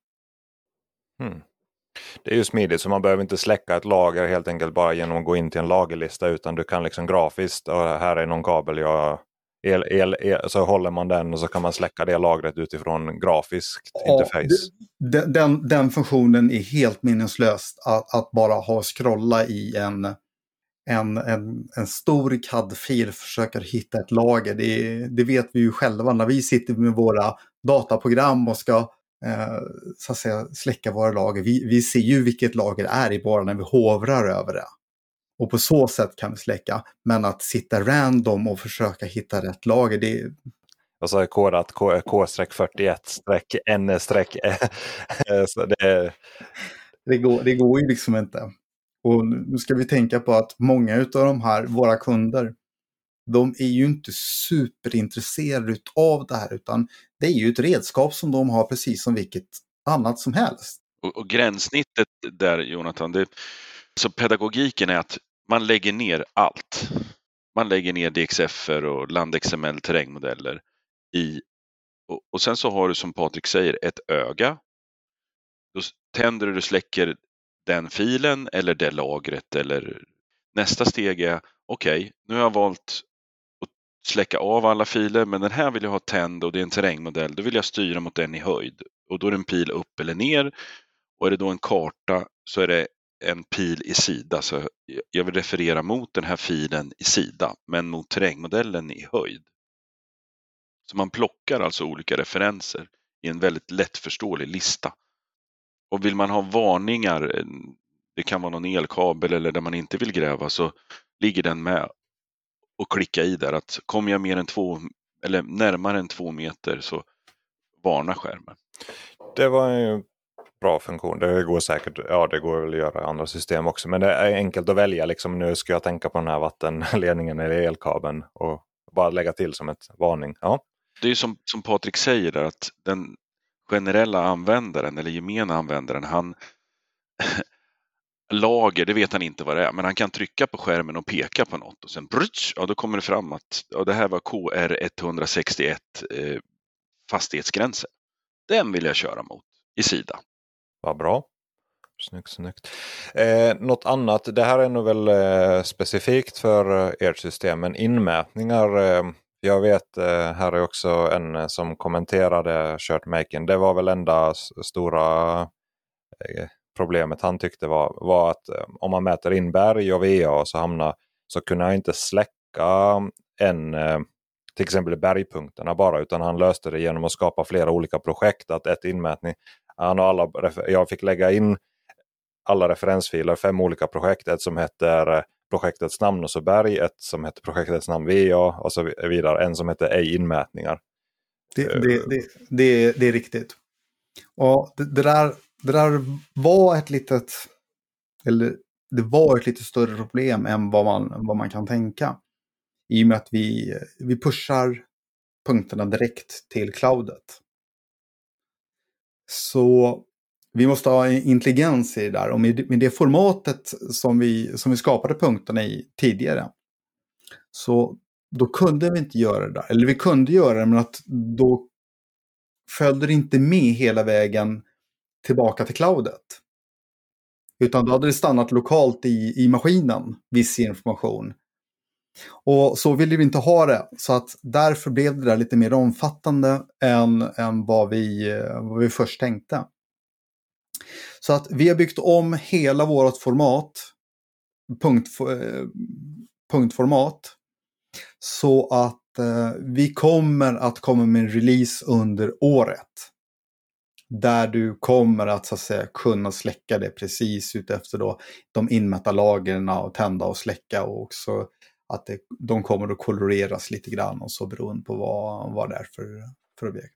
Mm. Det är ju smidigt så man behöver inte släcka ett lager helt enkelt bara genom att gå in till en lagerlista utan du kan liksom grafiskt, och här är någon kabel jag El, el, el, så håller man den och så kan man släcka det lagret utifrån grafiskt ja, interface. Den, den, den, funktionen är helt minneslöst att, att, bara ha scrolla i en, en, en, en stor CAD-fil försöker hitta ett lager. Det, det, vet vi ju själva när vi sitter med våra dataprogram och ska eh, så att säga, släcka våra lager. Vi, vi ser ju vilket lager det är i bara när vi hovrar över det. Och på så sätt kan vi släcka. Men att sitta random och försöka hitta rätt lager, det är... Och så är kodat K-41-N- så det... Det, går, det går ju liksom inte. Och nu ska vi tänka på att många av de här, våra kunder, de är ju inte superintresserade av det här utan det är ju ett redskap som de har precis som vilket annat som helst. Och, och gränssnittet där Jonathan, det, så pedagogiken är att man lägger ner allt. Man lägger ner DXF och LandXML terrängmodeller i och, och sen så har du som Patrik säger ett öga. Då tänder du och släcker den filen eller det lagret eller nästa steg är okej, okay, nu har jag valt att släcka av alla filer men den här vill jag ha tänd och det är en terrängmodell. Då vill jag styra mot den i höjd och då är det en pil upp eller ner och är det då en karta så är det en pil i sida. Så jag vill referera mot den här filen i sida, men mot terrängmodellen i höjd. Så man plockar alltså olika referenser i en väldigt lättförståelig lista. Och vill man ha varningar, eh, det kan vara någon elkabel eller där man inte vill gräva, så ligger den med och klicka i där att kommer jag mer än två eller närmare än två meter så varna skärmen. Det var en bra funktion. Det går säkert, ja det går väl att göra i andra system också. Men det är enkelt att välja. Liksom, nu ska jag tänka på den här vattenledningen eller elkabeln och bara lägga till som ett varning. Ja. Det är ju som, som Patrik säger där att den generella användaren eller gemena användaren han lager, det vet han inte vad det är, men han kan trycka på skärmen och peka på något och sen brutsch, ja, då kommer det fram att ja, det här var KR 161 eh, fastighetsgränser. Den vill jag köra mot i sida. Vad bra. Snyggt, snyggt. Eh, något annat, det här är nog väl eh, specifikt för eh, ert system, men inmätningar. Eh, jag vet, eh, här är också en eh, som kommenterade shirtmaking. Det var väl enda stora eh, problemet han tyckte var, var att eh, om man mäter in berg och VA så, hamnar, så kunde han inte släcka en eh, till exempel bergpunkterna bara utan han löste det genom att skapa flera olika projekt. Att ett inmätning han har alla, jag fick lägga in alla referensfiler, fem olika projekt. Ett som heter eh, projektets namn och så berg, ett som heter projektets namn VA och så vidare. En som heter ej inmätningar. Det, eh, det, det, det, det är riktigt. Och det, det, där, det där var ett litet, eller det var ett lite större problem än vad man, vad man kan tänka. I och med att vi, vi pushar punkterna direkt till cloudet. Så vi måste ha intelligens i det där och med, det formatet som vi, som vi skapade punkterna i tidigare. Så då kunde vi inte göra det där. Eller vi kunde göra det men att då följde det inte med hela vägen tillbaka till cloudet. Utan då hade det stannat lokalt i, i maskinen, viss information. Och så ville vi inte ha det, så att därför blev det där lite mer omfattande än, än vad, vi, vad vi först tänkte. Så att vi har byggt om hela vårt format, punkt, eh, punktformat, så att eh, vi kommer att komma med en release under året. Där du kommer att, så att säga, kunna släcka det precis utefter då de inmätta lagren och tända och släcka och också att det, de kommer att koloreras lite grann och så beroende på vad, vad det är för, för objekt.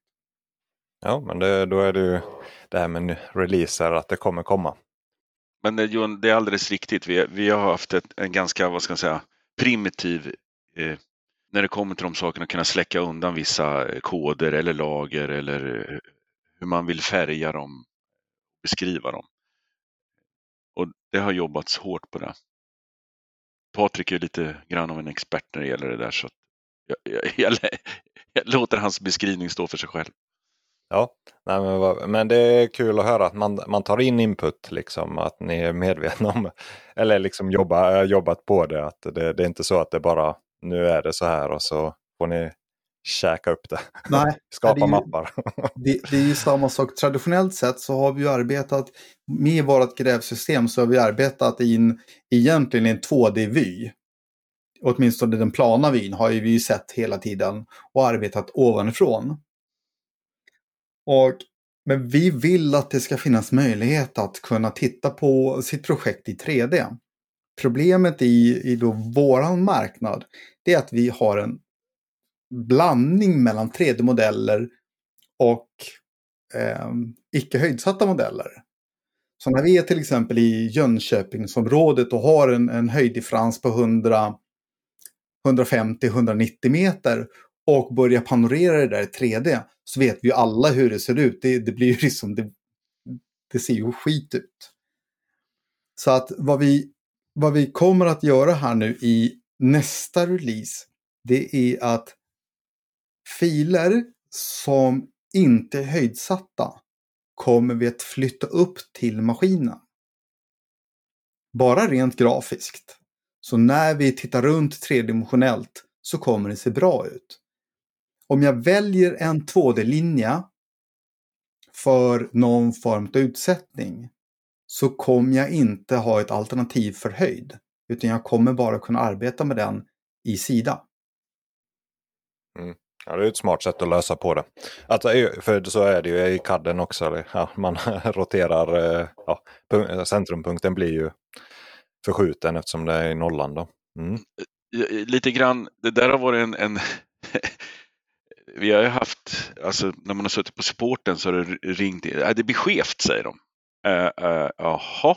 Ja, men det, då är det ju det här med releaser, att det kommer komma. Men eh, Johan, det är alldeles riktigt. Vi, vi har haft ett, en ganska, vad ska jag säga, primitiv eh, när det kommer till de sakerna, kunna släcka undan vissa eh, koder eller lager eller eh, hur man vill färga dem, beskriva dem. Och det har jobbats hårt på det. Patrik är lite grann av en expert när det gäller det där så jag, jag, jag, jag låter hans beskrivning stå för sig själv. Ja, nej, men, men det är kul att höra att man, man tar in input, liksom, att ni är medvetna om, eller liksom jobba, jobbat på det. Att det, det är inte så att det bara, nu är det så här och så får ni käka upp det. Nej, Skapa det ju, mappar. det, det, är ju samma sak. Traditionellt sett så har vi ju arbetat med vårt grävsystem så har vi arbetat i en, egentligen en 2D-vy. Åtminstone den plana vyn har vi ju sett hela tiden och arbetat ovanifrån. Och, men vi vill att det ska finnas möjlighet att kunna titta på sitt projekt i 3D. Problemet i, i då våran marknad det är att vi har en blandning mellan 3D-modeller och eh, icke höjdsatta modeller. Så när vi är till exempel i Jönköpingsområdet och har en, en höjddifferens på 150-190 meter och börjar panorera det där i 3D så vet vi ju alla hur det ser ut. Det, det blir ju liksom, det, det ser ju skit ut. Så att vad vi, vad vi kommer att göra här nu i nästa release, det är att filer som inte är höjdsatta kommer vi att flytta upp till maskinen. Bara rent grafiskt. Så när vi tittar runt tredimensionellt så kommer det se bra ut. Om jag väljer en 2D-linje för någon form av utsättning så kommer jag inte ha ett alternativ för höjd. Utan jag kommer bara kunna arbeta med den i sida. Mm. Ja, det är ett smart sätt att lösa på det. Alltså, för så är det ju i kadden också. Ja, man roterar, eh, ja, centrumpunkten blir ju förskjuten eftersom det är i nollan. Då. Mm. Eh, eh, lite grann, det där har varit en, en vi har ju haft, alltså när man har suttit på supporten så har det ringt, äh, det blir skevt säger de. Uh, uh, jaha,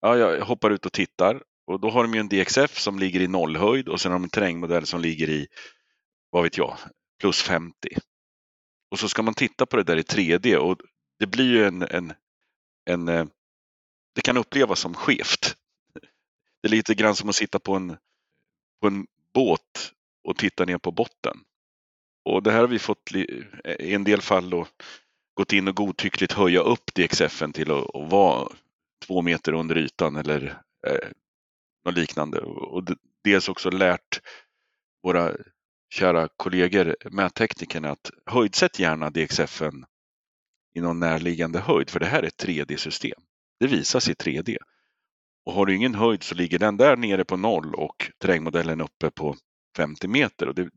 ja, jag hoppar ut och tittar och då har de ju en DXF som ligger i nollhöjd och sen har de en terrängmodell som ligger i, vad vet jag, plus 50. Och så ska man titta på det där i 3D och det blir ju en, en, en eh, det kan upplevas som skevt. Det är lite grann som att sitta på en, på en båt och titta ner på botten. Och det här har vi fått eh, i en del fall då, gått in och godtyckligt höja upp DXFen till att, att vara två meter under ytan eller eh, något liknande. Och dels också lärt våra kära kollegor, mätteknikerna, att höjdsätt gärna DXFen i någon närliggande höjd, för det här är ett 3D-system. Det visas i 3D. Och har du ingen höjd så ligger den där nere på noll och terrängmodellen uppe på 50 meter och det,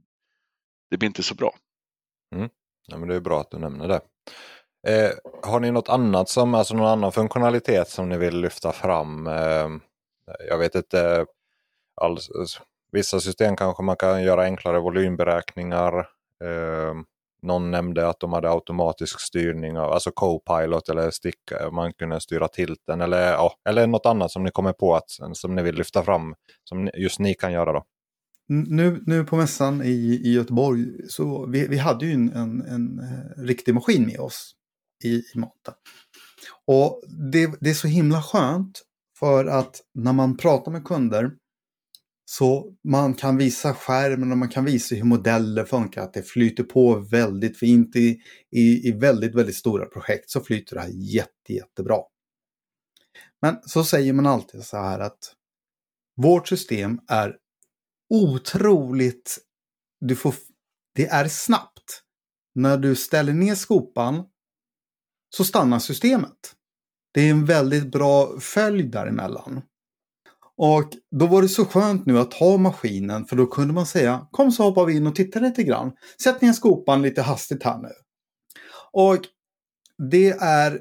det blir inte så bra. Mm. Ja, men det är bra att du nämner det. Eh, har ni något annat som, alltså någon annan funktionalitet som ni vill lyfta fram? Eh, jag vet inte, alls vissa system kanske man kan göra enklare volymberäkningar. Eh, någon nämnde att de hade automatisk styrning, av, alltså co-pilot eller sticka. Eh, man kunde styra tilten eller, ja, eller något annat som ni kommer på att, som ni vill lyfta fram som just ni kan göra då. Nu, nu på mässan i, i Göteborg så vi, vi hade ju en, en, en eh, riktig maskin med oss i, i Mata. Och det, det är så himla skönt för att när man pratar med kunder så man kan visa skärmen och man kan visa hur modeller funkar, att det flyter på väldigt fint i, i, i väldigt, väldigt stora projekt så flyter det här jätte, jättebra. Men så säger man alltid så här att vårt system är otroligt, du får, det är snabbt. När du ställer ner skopan så stannar systemet. Det är en väldigt bra följd däremellan. Och då var det så skönt nu att ha maskinen för då kunde man säga kom så hoppar vi in och tittar lite grann. Sätt ner skopan lite hastigt här nu. Och det är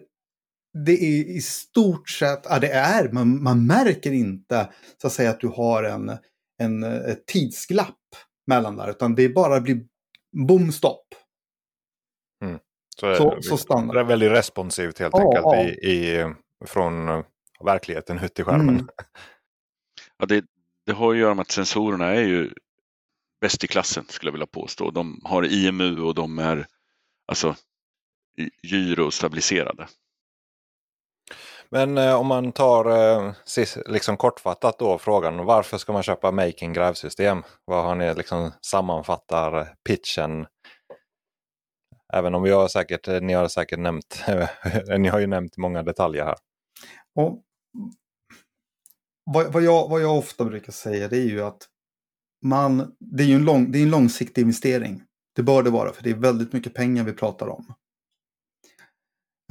det är i stort sett, ja det är, man, man märker inte så att säga att du har en, en ett tidsglapp mellan där utan det bara blir bom stopp. Mm. Så, så, så standard. Det är väldigt responsivt helt ja, enkelt ja. I, i, från verkligheten ut i skärmen. Mm. Ja, det, det har att göra med att sensorerna är ju bäst i klassen skulle jag vilja påstå. De har IMU och de är alltså gyrostabiliserade. Men eh, om man tar eh, liksom kortfattat då frågan varför ska man köpa Making grävsystem? Vad har ni liksom sammanfattar pitchen? Även om vi har säkert, ni har säkert nämnt, ni har ju nämnt många detaljer här. Och vad, vad, jag, vad jag ofta brukar säga det är ju att man, det är ju en, lång, det är en långsiktig investering. Det bör det vara för det är väldigt mycket pengar vi pratar om.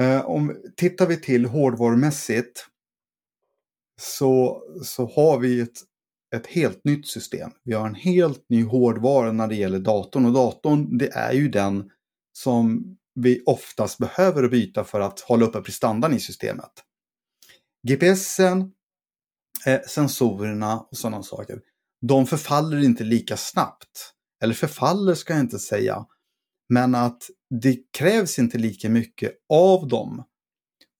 Eh, om tittar vi till hårdvarumässigt så, så har vi ett, ett helt nytt system. Vi har en helt ny hårdvara när det gäller datorn och datorn det är ju den som vi oftast behöver byta för att hålla uppe prestandan i systemet. GPSen, eh, sensorerna och sådana saker, de förfaller inte lika snabbt. Eller förfaller ska jag inte säga. Men att det krävs inte lika mycket av dem.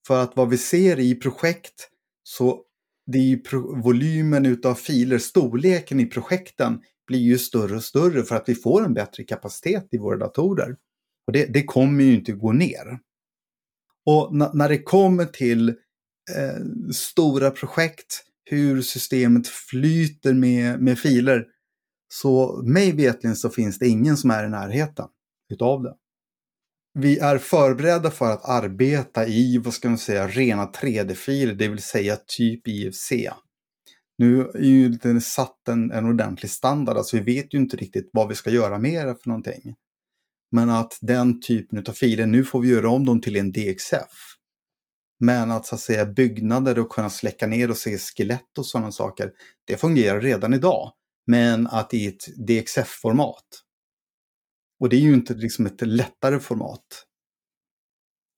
För att vad vi ser i projekt så det är ju volymen utav filer, storleken i projekten blir ju större och större för att vi får en bättre kapacitet i våra datorer. Och det, det kommer ju inte gå ner. Och när det kommer till eh, stora projekt, hur systemet flyter med, med filer, så mig vetligen så finns det ingen som är i närheten utav det. Vi är förberedda för att arbeta i, vad ska man säga, rena 3D-filer, det vill säga typ IFC. Nu är ju den satt en, en ordentlig standard, alltså vi vet ju inte riktigt vad vi ska göra med det för någonting. Men att den typen av filer, nu får vi göra om dem till en DXF. Men att så att säga byggnader och kunna släcka ner och se skelett och sådana saker, det fungerar redan idag. Men att i ett DXF-format. Och det är ju inte liksom ett lättare format.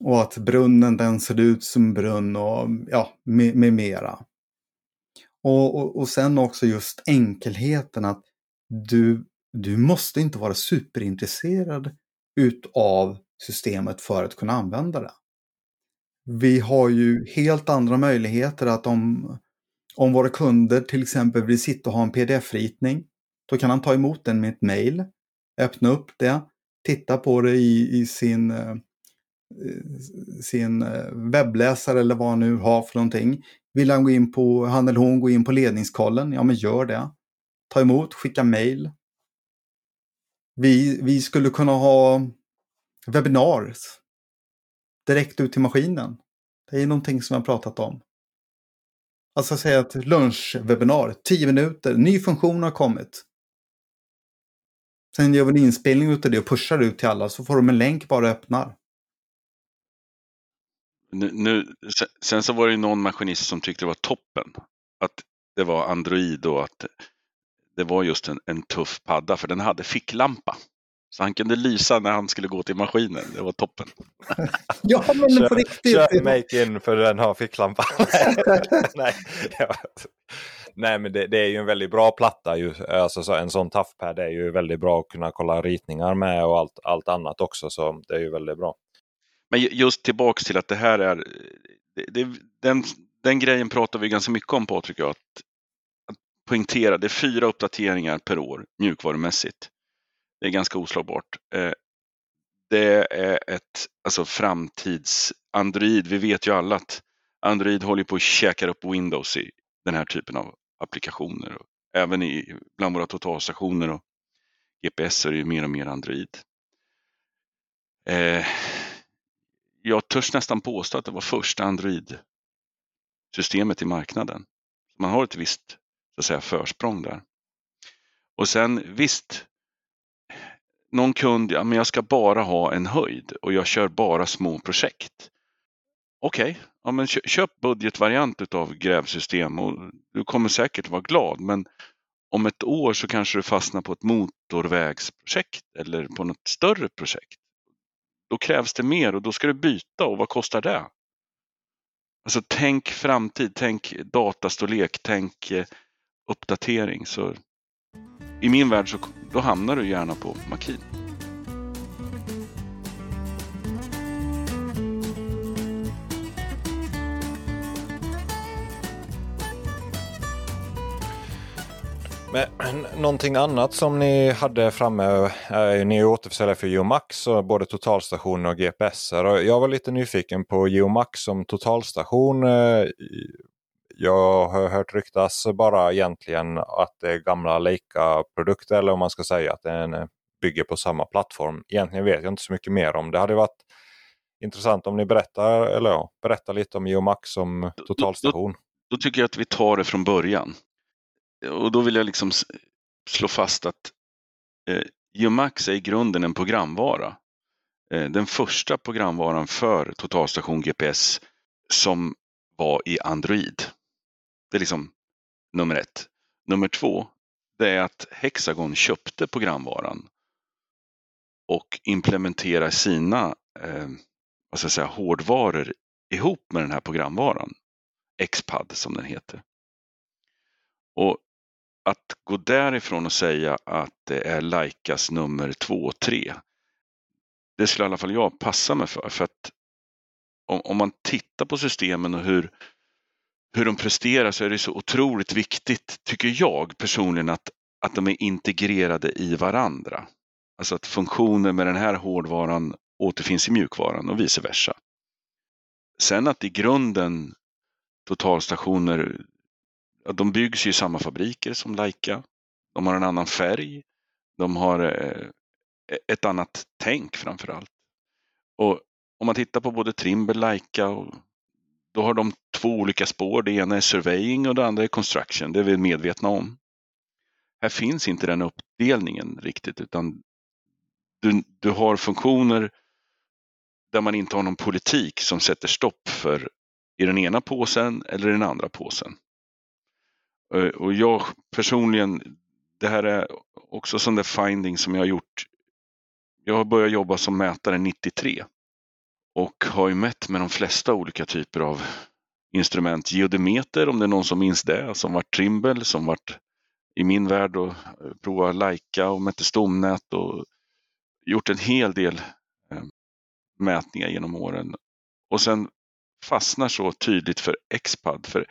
Och att brunnen den ser ut som brunn och ja, med, med mera. Och, och, och sen också just enkelheten att du, du måste inte vara superintresserad utav systemet för att kunna använda det. Vi har ju helt andra möjligheter att om, om våra kunder till exempel vill sitta och ha en pdf-ritning, då kan han ta emot den med ett mail öppna upp det, titta på det i, i sin, eh, sin eh, webbläsare eller vad han nu har för någonting. Vill han, gå in på, han eller hon gå in på ledningskollen, ja men gör det. Ta emot, skicka mail. Vi, vi skulle kunna ha webinars direkt ut till maskinen. Det är någonting som jag pratat om. Alltså säga att lunchwebbinar, 10 minuter, ny funktion har kommit. Sen gör vi en inspelning av det och pushar ut till alla så får de en länk bara öppnar. Nu, nu, sen så var det ju någon maskinist som tyckte det var toppen. Att det var Android och att det var just en, en tuff padda för den hade ficklampa. Så han kunde lysa när han skulle gå till maskinen. Det var toppen. ja, men på riktigt. Kör make-in för den har ficklampa. Nej, Nej, men det, det, är ju en väldigt bra platta. Ju. Alltså, så en sån toughpad är ju väldigt bra att kunna kolla ritningar med och allt, allt annat också. Så det är ju väldigt bra. Men just tillbaks till att det här är... Det, det, den, den grejen pratar vi ganska mycket om Patrik. Att, att poängtera, det är fyra uppdateringar per år mjukvarumässigt. Det är ganska oslagbart. Eh, det är ett alltså, framtids Android. Vi vet ju alla att Android håller på att käka upp Windows i den här typen av applikationer. Även i, bland våra totalstationer och GPS är det ju mer och mer Android. Eh, jag törs nästan påstå att det var första Android-systemet i marknaden. Man har ett visst så att säga, försprång där. Och sen visst, någon kund, ja men jag ska bara ha en höjd och jag kör bara små projekt. Okej, okay, ja, men köp budgetvariant av grävsystem och du kommer säkert vara glad. Men om ett år så kanske du fastnar på ett motorvägsprojekt eller på något större projekt. Då krävs det mer och då ska du byta och vad kostar det? Alltså tänk framtid, tänk datastorlek, tänk eh, uppdatering. Så i min värld så då hamnar du gärna på Makin. Men, någonting annat som ni hade framme, eh, ni återförsäljare för Geomax, och både totalstation och GPS. Jag var lite nyfiken på Geomax som totalstation. Eh, jag har hört ryktas bara egentligen att det är gamla Leica-produkter eller om man ska säga att den bygger på samma plattform. Egentligen vet jag inte så mycket mer om det. hade varit intressant om ni berättar, eller ja, berättar lite om Geomax som totalstation. Då, då, då, tycker jag att vi tar det från början. Och då vill jag liksom slå fast att eh, Geomax är i grunden en programvara. Eh, den första programvaran för totalstation GPS som var i Android. Det är liksom nummer ett. Nummer två, det är att Hexagon köpte programvaran och implementerar sina eh, vad ska jag säga, hårdvaror ihop med den här programvaran. Xpad som den heter. Och att gå därifrån och säga att det är Laicas nummer två och tre. Det skulle i alla fall jag passa mig för. För att om, om man tittar på systemen och hur, hur de presterar så är det så otroligt viktigt, tycker jag personligen, att, att de är integrerade i varandra. Alltså att funktioner med den här hårdvaran återfinns i mjukvaran och vice versa. Sen att i grunden totalstationer, de byggs ju i samma fabriker som Leica. De har en annan färg. De har eh, e-, ett annat tänk framför allt. Och om man tittar på både Trimble, Leica, och, då har de två olika spår. Det ena är surveying och det andra är construction. Det är vi medvetna om. Här finns inte den uppdelningen riktigt utan du, du har funktioner där man inte har någon politik som sätter stopp för i den ena påsen eller i den andra påsen. Eh, och jag personligen, det här är också sån där finding som jag har gjort. Jag har börjat jobba som mätare 93 och har ju mätt med de flesta olika typer av instrument. Geodemeter om det är någon som minns det, som var Trimble, som var i min värld och eh, prova Leica och mätte stomnät och gjort en hel del eh, mätningar genom åren. Och sen fastnar så tydligt för Xpad. För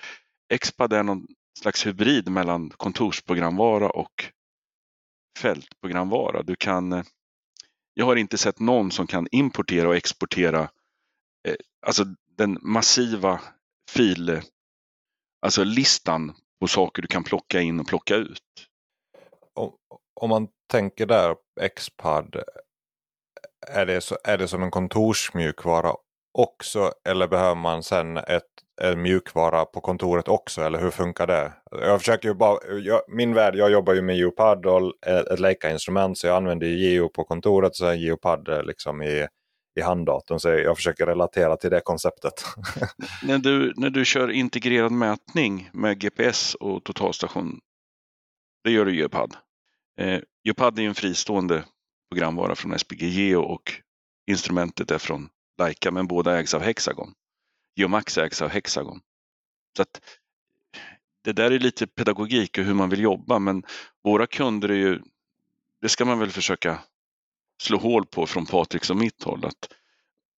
Xpad är någon slags hybrid mellan kontorsprogramvara och fältprogramvara. Du kan, eh, jag har inte sett någon som kan importera och exportera eh, alltså den massiva fil, alltså listan på saker du kan plocka in och plocka ut. Om, om man tänker där, Xpad, är det, så, är det som en kontorsmjukvara också eller behöver man sen ett, en mjukvara på kontoret också eller hur funkar det? Jag försöker ju bara, jag, min värld, jag jobbar ju med Geopad och ett Leica-instrument så jag använder Geo på kontoret och sen Geopad liksom i, i handdatorn. Så jag försöker relatera till det konceptet. när, du, när du kör integrerad mätning med GPS och totalstation, det gör du i Geopad. Eh, Geopad är en fristående programvara från SPG Geo och instrumentet är från Leica men båda ägs av Hexagon. Geomax ägs av Hexagon. Så att Det där är lite pedagogik och hur man vill jobba men våra kunder är ju, det ska man väl försöka slå hål på från Patriks och mitt håll. Att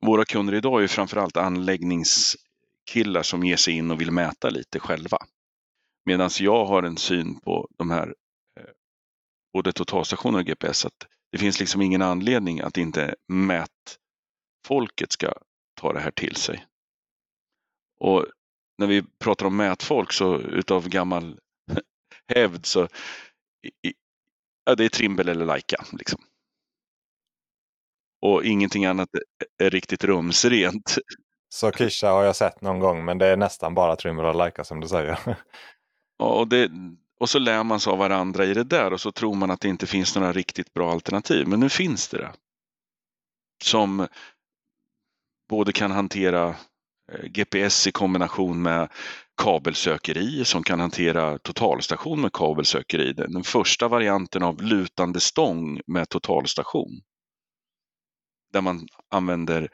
våra kunder idag är framförallt anläggningskillar som ger sig in och vill mäta lite själva. Medan jag har en syn på de här eh, både totalstationer och GPS att det finns liksom ingen anledning att inte mätfolket ska ta det här till sig. Och när vi pratar om mätfolk så utav gammal hävd så ja, det är Trimble eller Leica. Liksom. Och ingenting annat är riktigt rumsrent. Så Kisha har jag sett någon gång men det är nästan bara Trimble och Leica som du säger. och det, och så lär man sig av varandra i det där och så tror man att det inte finns några riktigt bra alternativ. Men nu finns det det. Som både kan hantera eh, GPS i kombination med kabelsökeri som kan hantera totalstation med kabelsökeri. Den första varianten av lutande stång med totalstation. Där man använder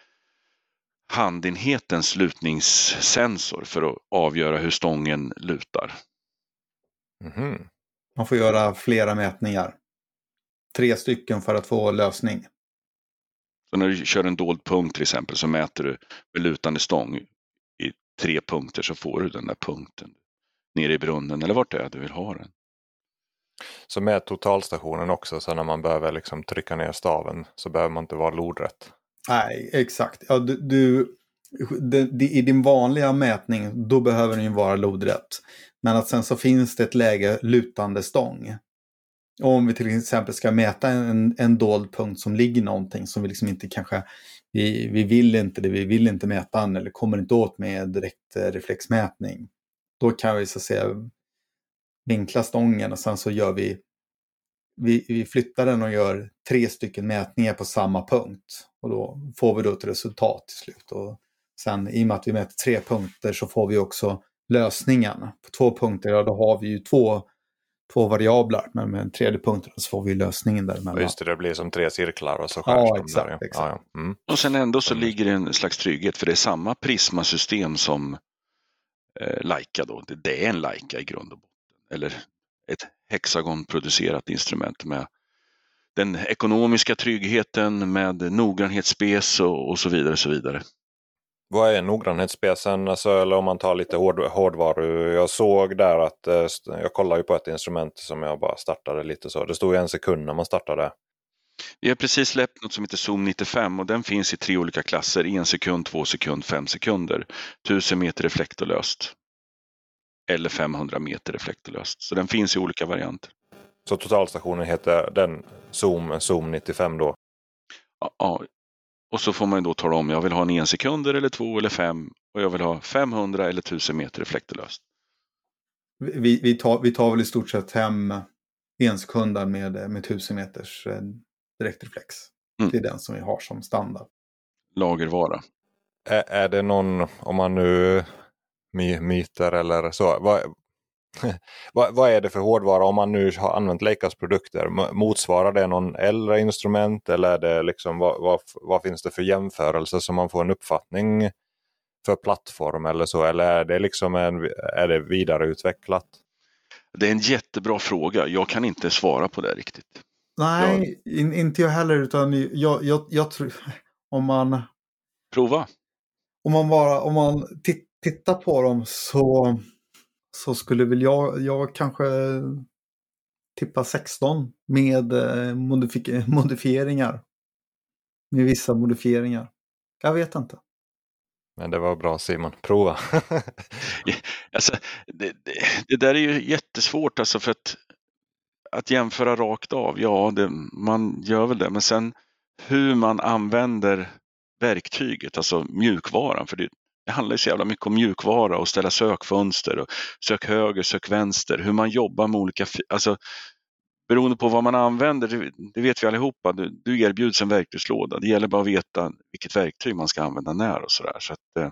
handenhetens lutningssensor för att avgöra hur stången lutar. Mm. Man får göra flera mätningar. Tre stycken för att få lösning. Så när du kör en dold punkt till exempel så mäter du med lutande stång i tre punkter så får du den där punkten nere i brunnen eller vart det är du vill ha den. Så med totalstationen också, så när man behöver liksom trycka ner staven så behöver man inte vara lodrätt. Nej, exakt. Ja, du, du, det, det, I din vanliga mätning, då behöver den ju vara lodrätt. Men att sen så finns det ett läge lutande stång. Och om vi till exempel ska mäta en, en dold punkt som ligger någonting som vi liksom inte kanske, vi, vi vill inte det, vi vill inte mäta den eller kommer inte åt med direkt eh, reflexmätning. Då kan vi så att säga vinkla stången och sen så gör vi, vi, vi flyttar den och gör tre stycken mätningar på samma punkt. Och då får vi då ett resultat till slut. Och sen i och med att vi mäter tre punkter så får vi också lösningen. På två punkter, ja, då har vi ju två, två variabler, men med en tredje punkt så får vi lösningen däremellan. Just det, det blir som tre cirklar och så skärs Ja, de exakt, där. ja. exakt. Ja, ja. Mm. Och sen ändå så ligger det en slags trygghet för det är samma prismasystem som eh, Leica då. Det, det är en Leica i grund och botten. Eller ett hexagonproducerat instrument med den ekonomiska tryggheten med noggrannhetsspec och, och så vidare. Och så vidare. Vad är noggrannhetsspecen? Alltså, eller om man tar lite hård, hårdvaru. Jag såg där att, eh, jag kollade ju på ett instrument som jag bara startade lite så. Det stod ju en sekund när man startade. Vi har precis släppt något som heter Zoom 95 och den finns i tre olika klasser. En sekund, två sekund, fem sekunder. 1000 meter reflektorlöst. Eller 500 meter reflektorlöst. Så den finns i olika varianter. Så totalstationen heter den Zoom, Zoom 95 då. Ja. Och så får man ju då tala om, jag vill ha en en sekunder eller två eller fem och jag vill ha 500 eller 1000 meter reflektorlöst. Vi, vi, tar, vi tar väl i stort sett hem ensekunden med, med 1000 meters eh, direktreflex. Mm. Det är den som vi har som standard. Lagervara. Är, är det någon, om man nu my, myter eller så. Vad, vad, vad är det för hårdvara om man nu har använt Leicas produkter? Motsvarar det någon äldre instrument eller är det liksom, vad, vad, vad finns det för jämförelse så man får en uppfattning för plattform eller så? Eller är det liksom en, är det vidareutvecklat? Det är en jättebra fråga. Jag kan inte svara på det riktigt. Nej, in, inte jag heller. Utan jag, jag, jag tror, om man, Prova. om man, bara, om man tit, tittar på dem så, så skulle väl jag, jag kanske tippa 16 med eh, modifik- modifieringar. Med vissa modifieringar. Jag vet inte. Men det var bra Simon, prova. Alltså, det, det, det där är ju jättesvårt alltså för att, att jämföra rakt av. Ja, det, man gör väl det, men sen hur man använder verktyget, alltså mjukvaran. För det, det handlar ju så jävla mycket om mjukvara och ställa sökfönster och sök höger, sök vänster, hur man jobbar med olika, alltså beroende på vad man använder, det, vet vi allihopa, du, du erbjuds en verktygslåda. Det gäller bara att veta vilket verktyg man ska använda när och sådär. Så att, eh,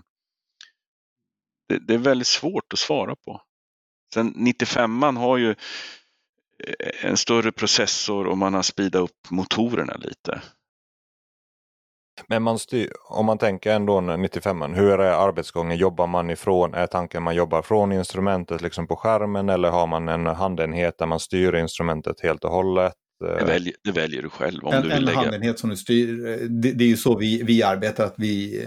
det, det är väldigt svårt att svara på. Sen 95an har ju eh, en större processor och man har speedat upp motorerna lite. Men man styr, om man tänker ändå 95 hur är arbetsgången? Jobbar man ifrån, är tanken man jobbar från instrumentet liksom på skärmen eller har man en handenhet där man styr instrumentet helt och hållet? Det väljer, det väljer du själv om en du vill en lägga. handenhet som du styr. Det, det är ju så vi, vi arbetar. att vi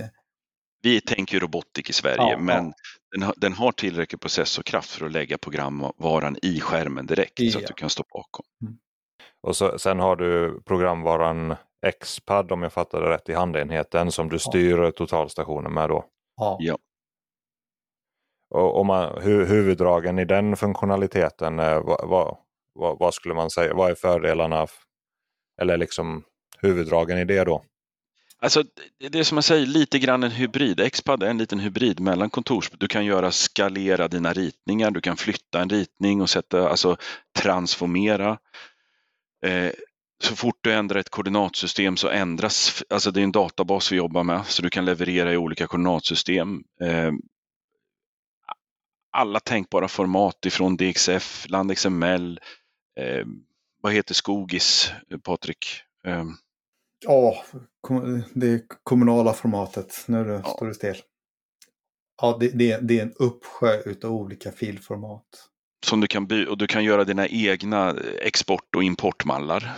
Vi tänker ju robotik i Sverige Ja, men ja. Den, har, den har tillräcklig processorkraft för att lägga programvaran i skärmen direkt så Ja. att du kan stå bakom. Och så, sen har du programvaran Xpad om jag fattar det rätt i handenheten som du styr totalstationen med då. Ja. Ja. Och om man, hu, huvuddragen i den funktionaliteten, eh, vad, vad, vad, vad skulle man säga, vad är fördelarna? Eller liksom huvuddragen i det då? Alltså, det- är som jag säger, lite grann en hybrid. Xpad är en liten hybrid mellan kontors... Du kan göra skalera dina ritningar, du kan flytta en ritning och sätta, alltså transformera. Eh, så fort du ändrar ett koordinatsystem så ändras, alltså det är en databas vi jobbar med, så du kan leverera i olika koordinatsystem. Eh, alla tänkbara format ifrån DXF, LandXML, eh, vad heter Skogis, eh, Patrik? Eh, Ja, det kommunala formatet. Nu det Ja. står det still. Ja, det, det, det är en uppsjö utav olika filformat. som du kan och du kan göra dina egna export och importmallar.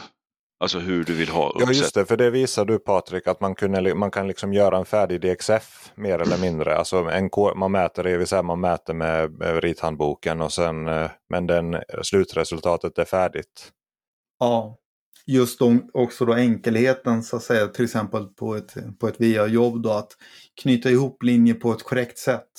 Alltså hur du vill ha uppsätt. Ja just det, för det visar du Patrik att man, kunde, man kan liksom göra en färdig DXF mer eller mindre. Alltså en, man mäter det, vill säga man mäter med, rithandboken och sen, eh, men den, slutresultatet är färdigt. Ja, just de, också då enkelheten så att säga, till exempel på ett, på ett VA-jobb då att knyta ihop linjer på ett korrekt sätt.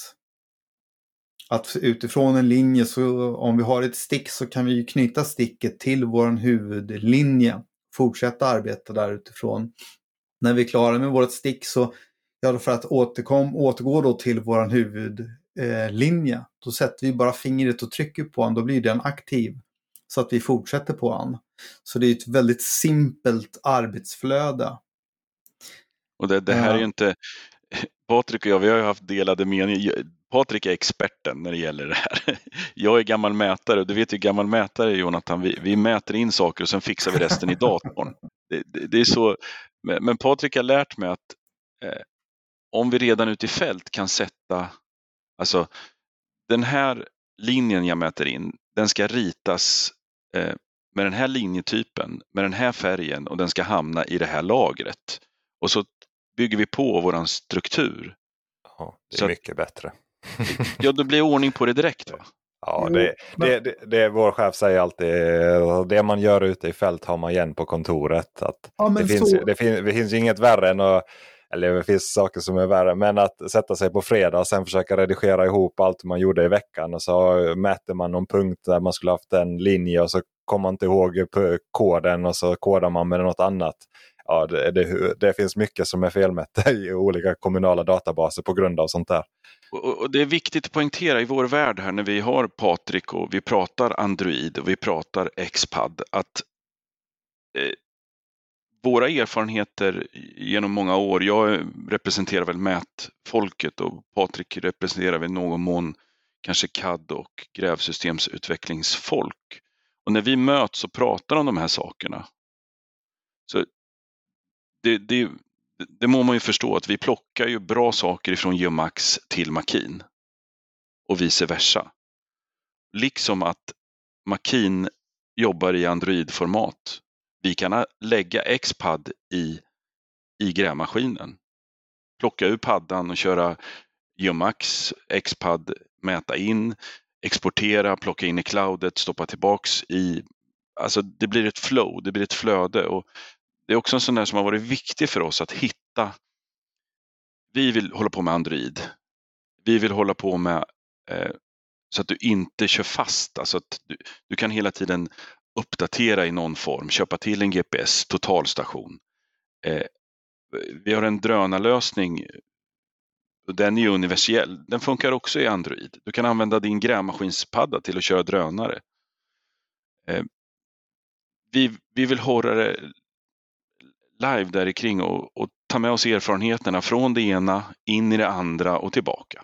Att utifrån en linje så om vi har ett stick så kan vi knyta sticket till vår huvudlinje. Fortsätta arbeta där utifrån. När vi är klara med vårt stick så, ja för att återkom, återgå då till vår huvudlinje, eh, då sätter vi bara fingret och trycker på den, då blir den aktiv. Så att vi fortsätter på den. Så det är ett väldigt simpelt arbetsflöde. Och det, det här är ju inte, Patrik och jag, vi har ju haft delade meningar. Patrik är experten när det gäller det här. Jag är gammal mätare och du vet ju gammal mätare Jonathan, vi, vi mäter in saker och sen fixar vi resten i datorn. Det, det, det är så, men Patrik har lärt mig att eh, om vi redan ute i fält kan sätta, alltså den här linjen jag mäter in, den ska ritas eh, med den här linjetypen, med den här färgen och den ska hamna i det här lagret. Och så bygger vi på våran struktur. Ja, det är så mycket bättre. Ja, då blir det ordning på det direkt. Va? Ja, det, det, det, det, vår chef säger alltid, det man gör ute i fält har man igen på kontoret. Att ja, det, finns, så... det, finns, det finns inget värre än att eller det finns saker som är värre, men att sätta sig på fredag och sen försöka redigera ihop allt man gjorde i veckan och så mäter man någon punkt där man skulle haft en linje och så kommer man inte ihåg koden och så kodar man med något annat. Ja, det, det, det finns mycket som är felmätt i olika kommunala databaser på grund av sånt där. Och det är viktigt att poängtera i vår värld här när vi har Patrik och vi pratar Android och vi pratar Xpad att eh, våra erfarenheter genom många år, jag representerar väl mätfolket och Patrik representerar väl i någon mån kanske CAD och grävsystemsutvecklingsfolk. Och när vi möts och pratar om de här sakerna så det, det, det må man ju förstå att vi plockar ju bra saker ifrån Geomax till Makin och vice versa. Liksom att Makin jobbar i Android-format vi kan lägga Xpad i, i grävmaskinen. Plocka ur paddan och köra Geomax, Xpad, mäta in, exportera, plocka in i cloudet, stoppa tillbaks i... Alltså det blir ett flow, det blir ett flöde. Och det är också en sån där som har varit viktig för oss att hitta. Vi vill hålla på med Android. Vi vill hålla på med eh, så att du inte kör fast. Alltså att du, du kan hela tiden uppdatera i någon form, köpa till en GPS, totalstation. Eh, vi har en drönarlösning. Den är universell. Den funkar också i Android. Du kan använda din grävmaskinspadda till att köra drönare. Eh, vi, vi vill hålla det live där kring och, och ta med oss erfarenheterna från det ena in i det andra och tillbaka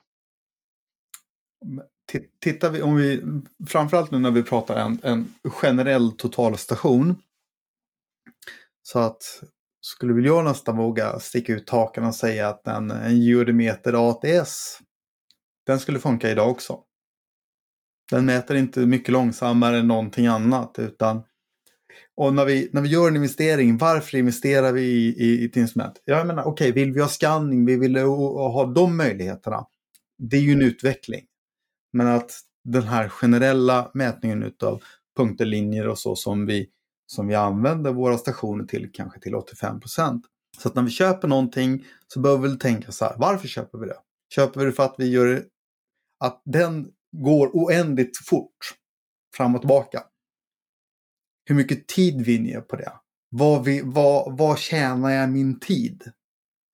tittar vi, om vi, framförallt nu när vi pratar en, en generell totalstation. Så att skulle väl jag nästan våga sticka ut taken och säga att en, en geodemeter ATS, den skulle funka idag också. Den mäter inte mycket långsammare än någonting annat utan och när vi, när vi gör en investering, varför investerar vi i, i, i ett instrument? Jag menar, okej, okay, vill vi ha scanning, vi vill ha de möjligheterna. Det är ju en utveckling. Men att den här generella mätningen av punkter, linjer och så som vi, som vi använder våra stationer till, kanske till 85 procent. Så att när vi köper någonting så behöver vi tänka så här, varför köper vi det? Köper vi det för att vi gör att den går oändligt fort fram och tillbaka? Hur mycket tid vinner jag på det? Vad, vi, vad, vad tjänar jag min tid?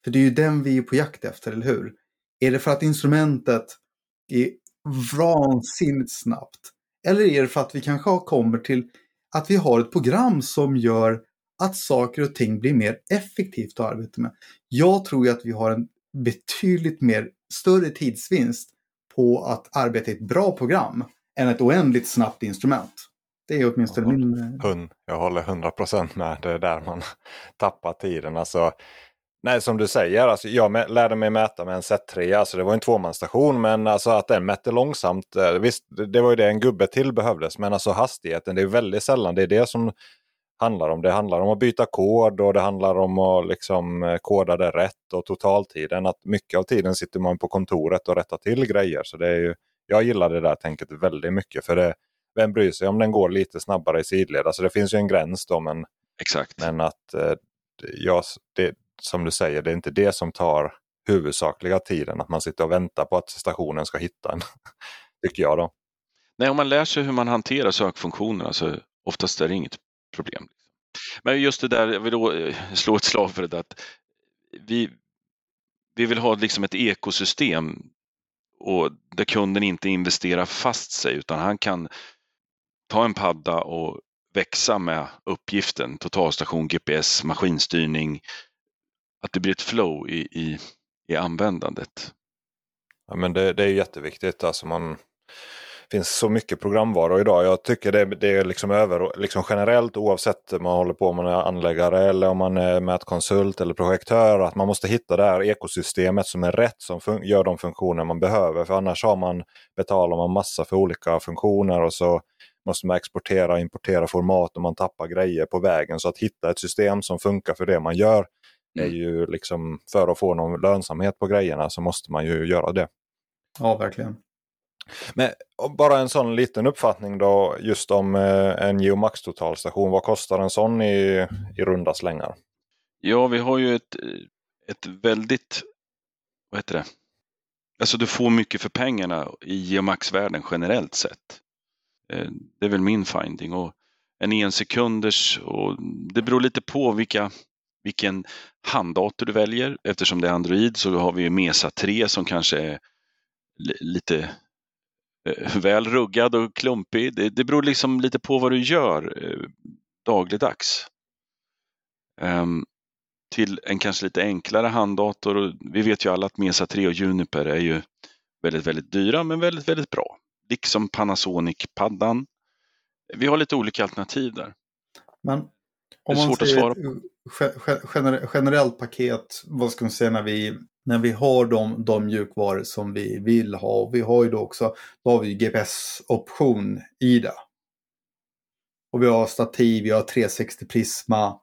För det är ju den vi är på jakt efter, eller hur? Är det för att instrumentet är vansinnigt snabbt? Eller är det för att vi kanske kommer till att vi har ett program som gör att saker och ting blir mer effektivt att arbeta med? Jag tror ju att vi har en betydligt mer större tidsvinst på att arbeta i ett bra program än ett oändligt snabbt instrument. Det är åtminstone min... Eh, Hund, jag håller 100% med. Det är där man tappar tiden. Alltså, Nej, som du säger, alltså, jag lärde mig mäta med en Z3. Alltså, det var en tvåmansstation, men alltså, att den mätte långsamt. Eh, visst, det var ju det en gubbe till behövdes, men alltså hastigheten, det är väldigt sällan det är det som handlar om. Det handlar om att byta kod och det handlar om att liksom eh, koda det rätt och totaltiden. Att mycket av tiden sitter man på kontoret och rättar till grejer. Så det är ju, jag gillar det där tänket väldigt mycket. För det, vem bryr sig om den går lite snabbare i sidled? Alltså det finns ju en gräns då men, Exakt. men att eh, jag, det, som du säger, det är inte det som tar huvudsakliga tiden. Att man sitter och väntar på att stationen ska hitta en. Tycker jag då. Nej, om man lär sig hur man hanterar sökfunktionerna så oftast är det inget problem. Men just det där, jag vill då eh, slå ett slag för det där att vi, vi vill ha liksom ett ekosystem och där kunden inte investerar fast sig utan han kan ta en padda och växa med uppgiften, totalstation, GPS, maskinstyrning, att det blir ett flow i, i, i användandet. Ja, men det, det är jätteviktigt. Alltså man, finns så mycket programvara idag. Jag tycker det, det är liksom över, liksom generellt oavsett om man håller på med anläggare eller om man är mätkonsult eller projektör. Att man måste hitta det här ekosystemet som är rätt som gör de funktioner man behöver. För annars har man, betalar man massa för olika funktioner och så måste man exportera och importera format och man tappar grejer på vägen. Så att hitta ett system som funkar för det man gör är mm. ju liksom för att få någon lönsamhet på grejerna så måste man ju göra det. Ja, verkligen. Men bara en sån liten uppfattning då just om eh, en Geomax totalstation. Vad kostar en sån i, i runda slängar? Ja, vi har ju ett, ett väldigt, vad heter det? Alltså du får mycket för pengarna i Geomax-världen generellt sett. Eh, det är väl min finding. Och en ensekunders, och det beror lite på vilka, vilken handdator du väljer. Eftersom det är Android så har vi Mesa 3 som kanske är lite eh, väl ruggad och klumpig. Det, det beror liksom lite på vad du gör eh, dagligdags. Um, till en kanske lite enklare handdator. Vi vet ju alla att Mesa 3 och Juniper är ju väldigt, väldigt dyra men väldigt, väldigt bra. Liksom Panasonic-paddan. Vi har lite olika alternativ där. Men om man säger generellt paket, vad ska man säga när vi när vi har de, de mjukvaror som vi vill ha. Och vi har ju då också då har vi GPS-option i det. Och vi har stativ, vi har 360 Prisma.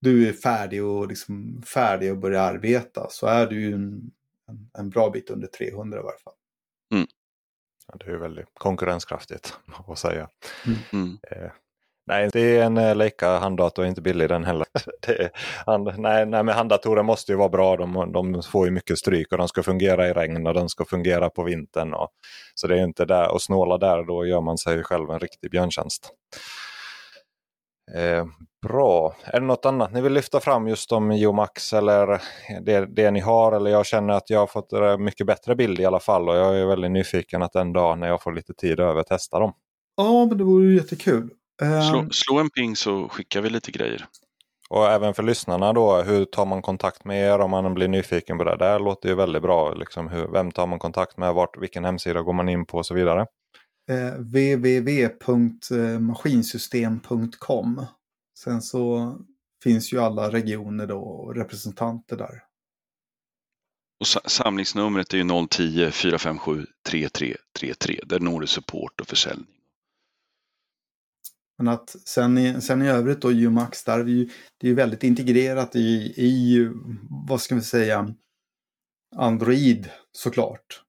Du är färdig och liksom färdig att börja arbeta så är du en, en bra bit under 300 i varje fall. Mm. Det är väldigt konkurrenskraftigt att säga. Mm. mm. Eh, Nej, det är en eh, Leica handdator, inte billig den heller. Är, hand, nej, nej, men handdatorer måste ju vara bra. De, de får ju mycket stryk och de ska fungera i regn och de ska fungera på vintern. Och, så det är inte där, och snåla där, då gör man sig själv en riktig björntjänst. Eh, bra. Är det något annat ni vill lyfta fram just om Geomax eller det, det ni har? Eller jag känner att jag har fått en mycket bättre bild i alla fall och jag är väldigt nyfiken att en dag när jag får lite tid över testa dem. Ja, men det vore ju jättekul. Slå, ehm. slå, en ping så skickar vi lite grejer. Och även för lyssnarna då, hur tar man kontakt med er om man blir nyfiken på det? Det låter ju väldigt bra. Liksom, hur, vem tar man kontakt med? Vart, vilken hemsida går man in på och så vidare? Eh, www.maskinsystem.com Sen så finns ju alla regioner då och representanter där. Och samlingsnumret är ju 010 457 3333. Där når du support och försäljning. Men att sen i, sen i övrigt då Umax där, det är ju, det är väldigt integrerat i, i, vad ska vi säga, Android såklart.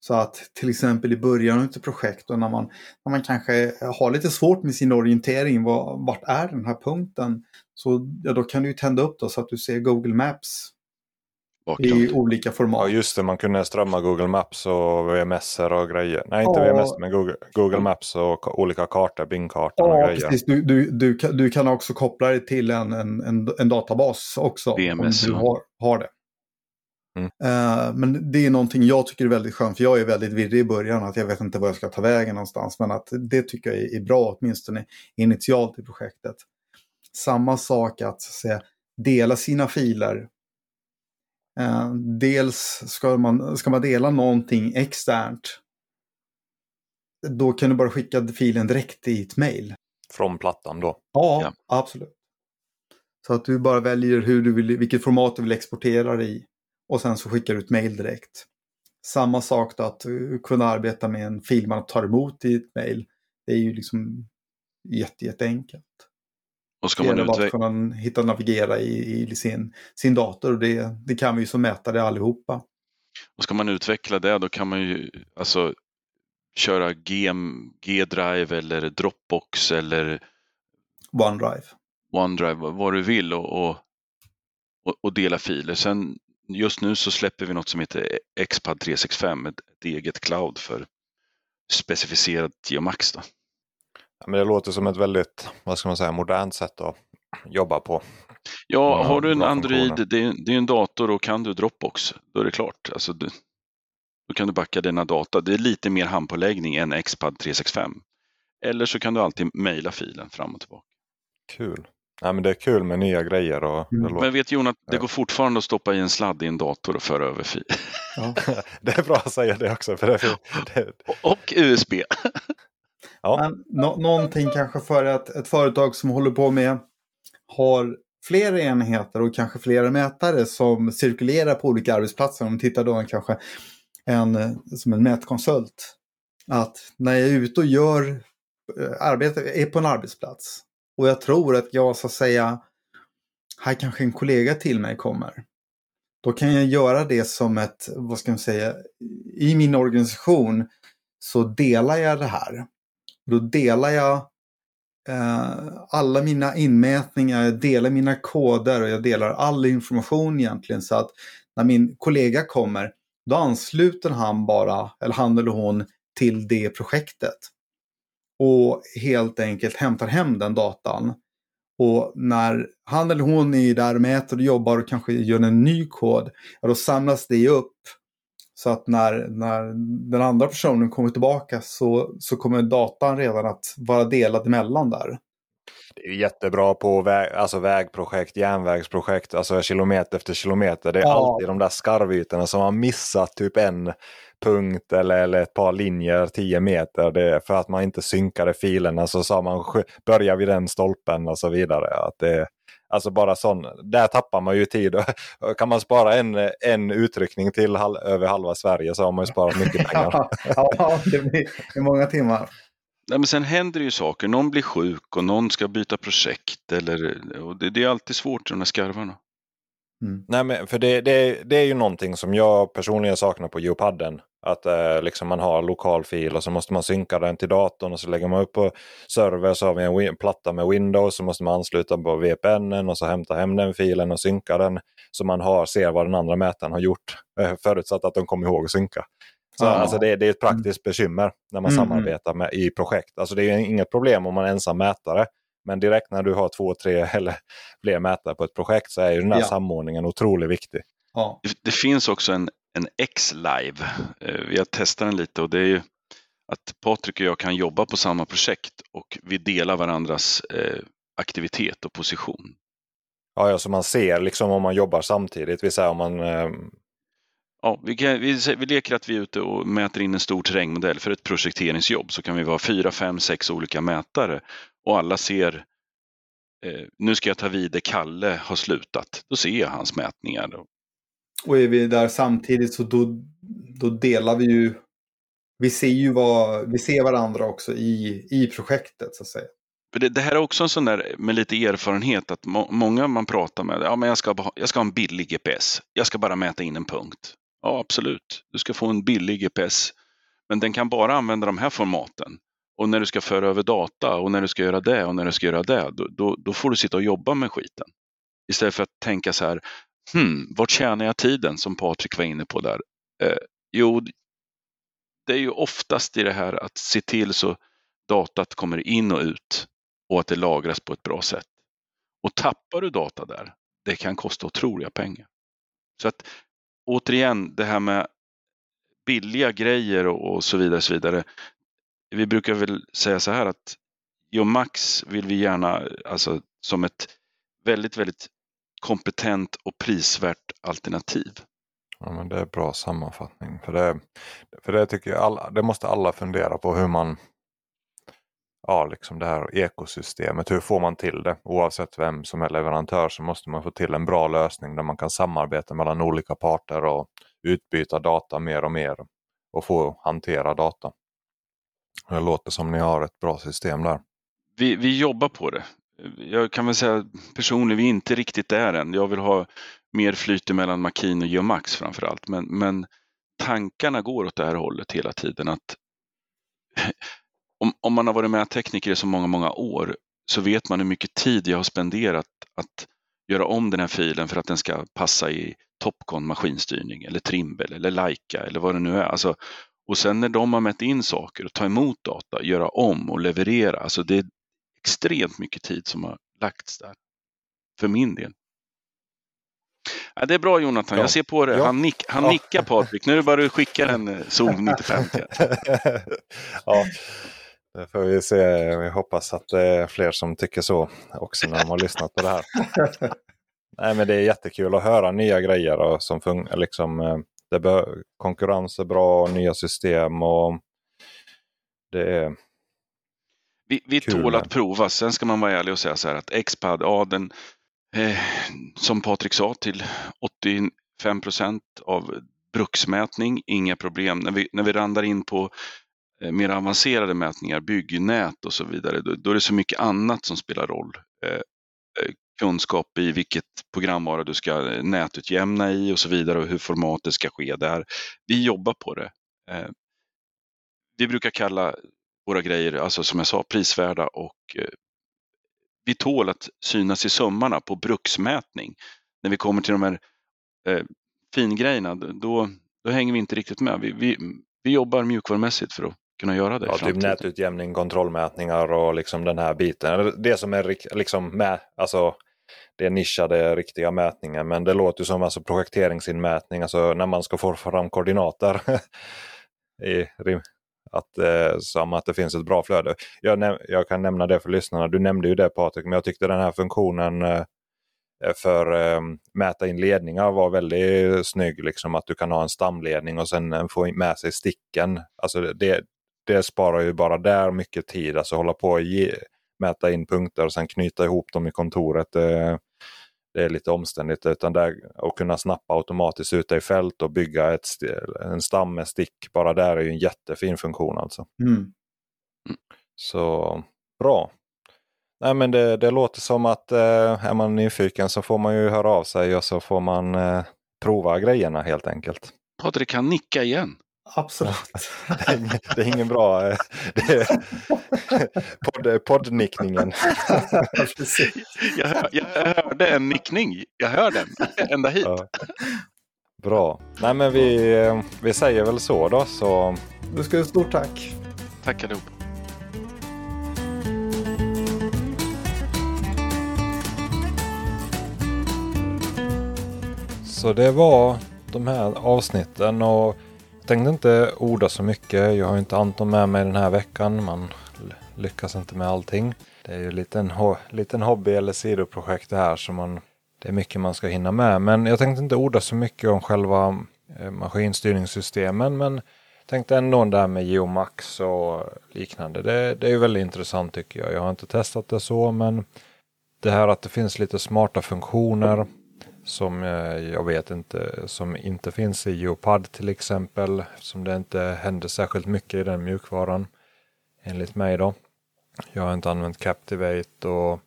Så att till exempel i början av ett projekt och när man, när man kanske har lite svårt med sin orientering, vad, vart är den här punkten? Så ja, då kan du tända upp då så att du ser Google Maps bakgrund. I olika format. Ja just det, man kunde strömma Google Maps och VMS och grejer. Nej inte ja. VMS men Google, Google Maps och olika kartor, Bing-kartor ja, och grejer. Precis. Du, du, du, kan, du kan också koppla det till en, en, en, en databas också. VMS, om du har, har det. Mm. Uh, men det är någonting jag tycker är väldigt skönt, för jag är väldigt virrig i början, att jag vet inte var jag ska ta vägen någonstans. Men att det tycker jag är bra, åtminstone initialt i projektet. Samma sak att säga, dela sina filer Eh, dels ska man, ska man dela någonting externt. Då kan du bara skicka filen direkt i ett mail. Från plattan då? Ja, ja, absolut. Så att du bara väljer hur du vill, vilket format du vill exportera det i. Och sen så skickar du ett mail direkt. Samma sak då att kunna arbeta med en fil man tar emot i ett mail. Det är ju liksom jätte, jätteenkelt. Och ska det man gäller bara att kunna hitta navigera i, i sin, sin dator. Och det, det kan vi ju som mätare allihopa. Och ska man utveckla det då kan man ju alltså köra G-drive eller Dropbox eller OneDrive. OneDrive, vad du vill och, och, och dela filer. Sen just nu så släpper vi något som heter Xpad 365, ett, ett eget cloud för specificerat Geomax. Då. Ja, men det låter som ett väldigt, vad ska man säga, modernt sätt att jobba på. Ja, har du en Android, det är, det är en dator och kan du Dropbox, då är det klart. Alltså, du, då kan du backa dina data. Det är lite mer handpåläggning än Xpad 365. Eller så kan du alltid mejla filen fram och tillbaka. Kul. Ja, men det är kul med nya grejer. Och Mm. Men vet Jon att det går fortfarande att stoppa i en sladd i en dator och föra över fil. Ja. det är bra att säga det också. För det, det, Och USB. ja. Men nå- någonting kanske för ett, ett företag som håller på med har flera enheter och kanske flera mätare som cirkulerar på olika arbetsplatser. Om vi tittar då kanske en, som en mätkonsult. Att när jag är ute och gör eh, arbete, är på en arbetsplats och jag tror att jag så att säga, här kanske en kollega till mig kommer. Då kan jag göra det som ett, vad ska man säga, i min organisation så delar jag det här. Då delar jag eh, alla mina inmätningar, jag delar mina koder och jag delar all information egentligen så att när min kollega kommer då ansluter han bara, eller han eller hon, till det projektet. Och helt enkelt hämtar hem den datan. Och när han eller hon är där och mäter och jobbar och kanske gör en ny kod, då samlas det upp. Så att när, när den andra personen kommer tillbaka så, så kommer datan redan att vara delad emellan där. det är jättebra på väg, alltså vägprojekt, järnvägsprojekt, alltså kilometer efter kilometer. Det är Ja. alltid de där skarvytorna som har missat typ en punkt eller, eller ett par linjer, 10 meter. Det för att man inte synkade filerna så sa man börja vid den stolpen och så vidare. Att det, alltså bara sån, där tappar man ju tid. kan man spara en, en utryckning till hal, över halva Sverige så har man ju sparat mycket pengar. ja, ja, det blir många timmar. Nej, men sen händer det ju saker. Någon blir sjuk och någon ska byta projekt. Eller, och det, det är alltid svårt de här skarvarna. Mm. Nej, men för det, det, det är ju någonting som jag personligen saknar på Geopadden. Att eh, liksom man har lokal fil och så måste man synka den till datorn och så lägger man upp på server så har vi en win- platta med Windows så måste man ansluta på VPN och så hämta hem den filen och synka den. Så man har, ser vad den andra mätaren har gjort. Eh, förutsatt att de kommer ihåg att synka. Så, Ja. alltså det, det är ett praktiskt bekymmer när man Mm. samarbetar med, i projekt. Alltså det är inget problem om man är ensam mätare. Men direkt när du har två, tre eller fler mätare på ett projekt så är ju den här Ja. samordningen otroligt viktig. Ja. Det, det finns också en, en X-Live. Eh, Vi har testat den lite och det är ju att Patrik och jag kan jobba på samma projekt och vi delar varandras eh, aktivitet och position. Ja, ja, så man ser liksom om man jobbar samtidigt. Vi säger om man, eh, Ja, vi, kan, vi, vi leker att vi är ute och mäter in en stor terrängmodell för ett projekteringsjobb så kan vi vara fyra, fem, sex olika mätare och alla ser eh, nu ska jag ta vid där Kalle har slutat. Då ser jag hans mätningar. Och är vi där samtidigt så då, då delar vi ju. Vi ser ju vad, vi ser varandra också i, i projektet så att säga. För det, det här är också en sån där med lite erfarenhet att må, många man pratar med, ja men jag ska, jag ska ha en billig GPS. Jag ska bara mäta in en punkt. Ja absolut, du ska få en billig GPS. Men den kan bara använda de här formaten. Och när du ska föra över data och när du ska göra det och när du ska göra det, då, då, då får du sitta och jobba med skiten. Istället för att tänka så här, hmm, vart tjänar jag tiden som Patrik var inne på där? Eh, jo, det är ju oftast i det här att se till så datat kommer in och ut och att det lagras på ett bra sätt. Och tappar du data där, det kan kosta otroliga pengar. Så att återigen, det här med billiga grejer och, och så vidare, så vidare. Vi brukar väl säga så här att Geomax vill vi gärna, alltså som ett väldigt, väldigt kompetent och prisvärt alternativ. ja, men det är bra sammanfattning. För det, för det tycker jag alla, det måste alla fundera på hur man, ja liksom det här ekosystemet, hur får man till det? Oavsett vem som är leverantör så måste man få till en bra lösning där man kan samarbeta mellan olika parter och utbyta data mer och mer och få hantera data. Det låter som ni har ett bra system där. Vi, vi jobbar på det. jag kan väl säga personligen, vi är inte riktigt där än. Jag vill ha mer flyt mellan Makin och Geomax framför allt. Men, men tankarna går åt det här hållet hela tiden. att om, om man har varit med tekniker i så många, många år så vet man hur mycket tid jag har spenderat att göra om den här filen för att den ska passa i Topcon maskinstyrning eller Trimble eller Leica eller vad det nu är. Alltså, och sen när de har mätt in saker och ta emot data, göra om och leverera. Alltså det är extremt mycket tid som har lagts där. För min del. Ja, det är bra Jonathan, ja. jag ser på det. Ja. Han, nick, han ja. nickar Patrik. Nu bara du skickar en eh, Zoom 95 till. ja, det får vi se. Vi hoppas att det är fler som tycker så också när de har lyssnat på det här. Nej, men det är jättekul att höra nya grejer och som. Liksom, eh, det konkurrens är bra, nya system och det är vi, vi tål att prova. Sen ska man vara ärlig och säga så här att Xpad, ja den, eh, som Patrik sa, till 85 procent av bruksmätning, inga problem. När vi, när vi randar in på eh, mer avancerade mätningar, byggnät och så vidare, då, då, är det så mycket annat som spelar roll. Eh, eh kunskap i vilket programvara du ska eh, nätutjämna i och så vidare och hur formatet ska ske där. Vi jobbar på det. Eh, vi brukar kalla våra grejer, alltså som jag sa, prisvärda och eh, vi tål att synas i sömmarna på bruksmätning. När vi kommer till de här eh, fingrejerna, då, då hänger vi inte riktigt med. Vi, vi, vi jobbar mjukvarumässigt för att kunna göra det. Ja, typ nätutjämning, kontrollmätningar och liksom den här biten. Det som är liksom med, alltså det är nischade riktiga mätningar. Men det låter som alltså projekteringsinmätning, alltså när man ska få fram koordinater. I, att, eh, som att det finns ett bra flöde. Jag, jag, kan nämna det för lyssnarna. Du nämnde ju det Patrik, men jag tyckte den här funktionen eh, för eh, mäta in ledningar var väldigt snygg. Liksom att du kan ha en stamledning och sen eh, få med sig sticken. Alltså det, det sparar ju bara där mycket tid. Alltså hålla på och ge, mäta in punkter och sen knyta ihop dem i kontoret. Eh, det är lite omständigt. Utan där, att kunna snappa automatiskt ute i fält och bygga ett, en stam med stick. Bara där är ju en jättefin funktion alltså. Mm. Så bra. Nej men det, det låter som att eh, är man nyfiken så får man ju höra av sig och så får man eh, prova grejerna helt enkelt. Patrik kan nicka igen. Absolut. det, är ingen, det är ingen bra... Eh, det är podd, poddnickningen. jag, hör, jag hörde en nickning. Jag hör den ända hit. Ja. Bra. Nej men vi, eh, vi säger väl så då. Så... Du ska ha stort tack. Tack allihop. Så det var de här avsnitten och tänkte inte orda så mycket. Jag har inte Anton med mig den här veckan. Man lyckas inte med allting. Det är ju en liten, liten hobby eller sidoprojekt det här. Så man, det är mycket man ska hinna med. Men jag tänkte inte orda så mycket om själva eh, maskinstyrningssystemen. Men tänkte ändå det här med Geomax och liknande. Det, det är väldigt intressant tycker jag. Jag har inte testat det så men det här att det finns lite smarta funktioner som eh, jag vet inte, som inte finns i Geopad till exempel. Som det inte händer särskilt mycket i den mjukvaran. Enligt mig då. Jag har inte använt Captivate och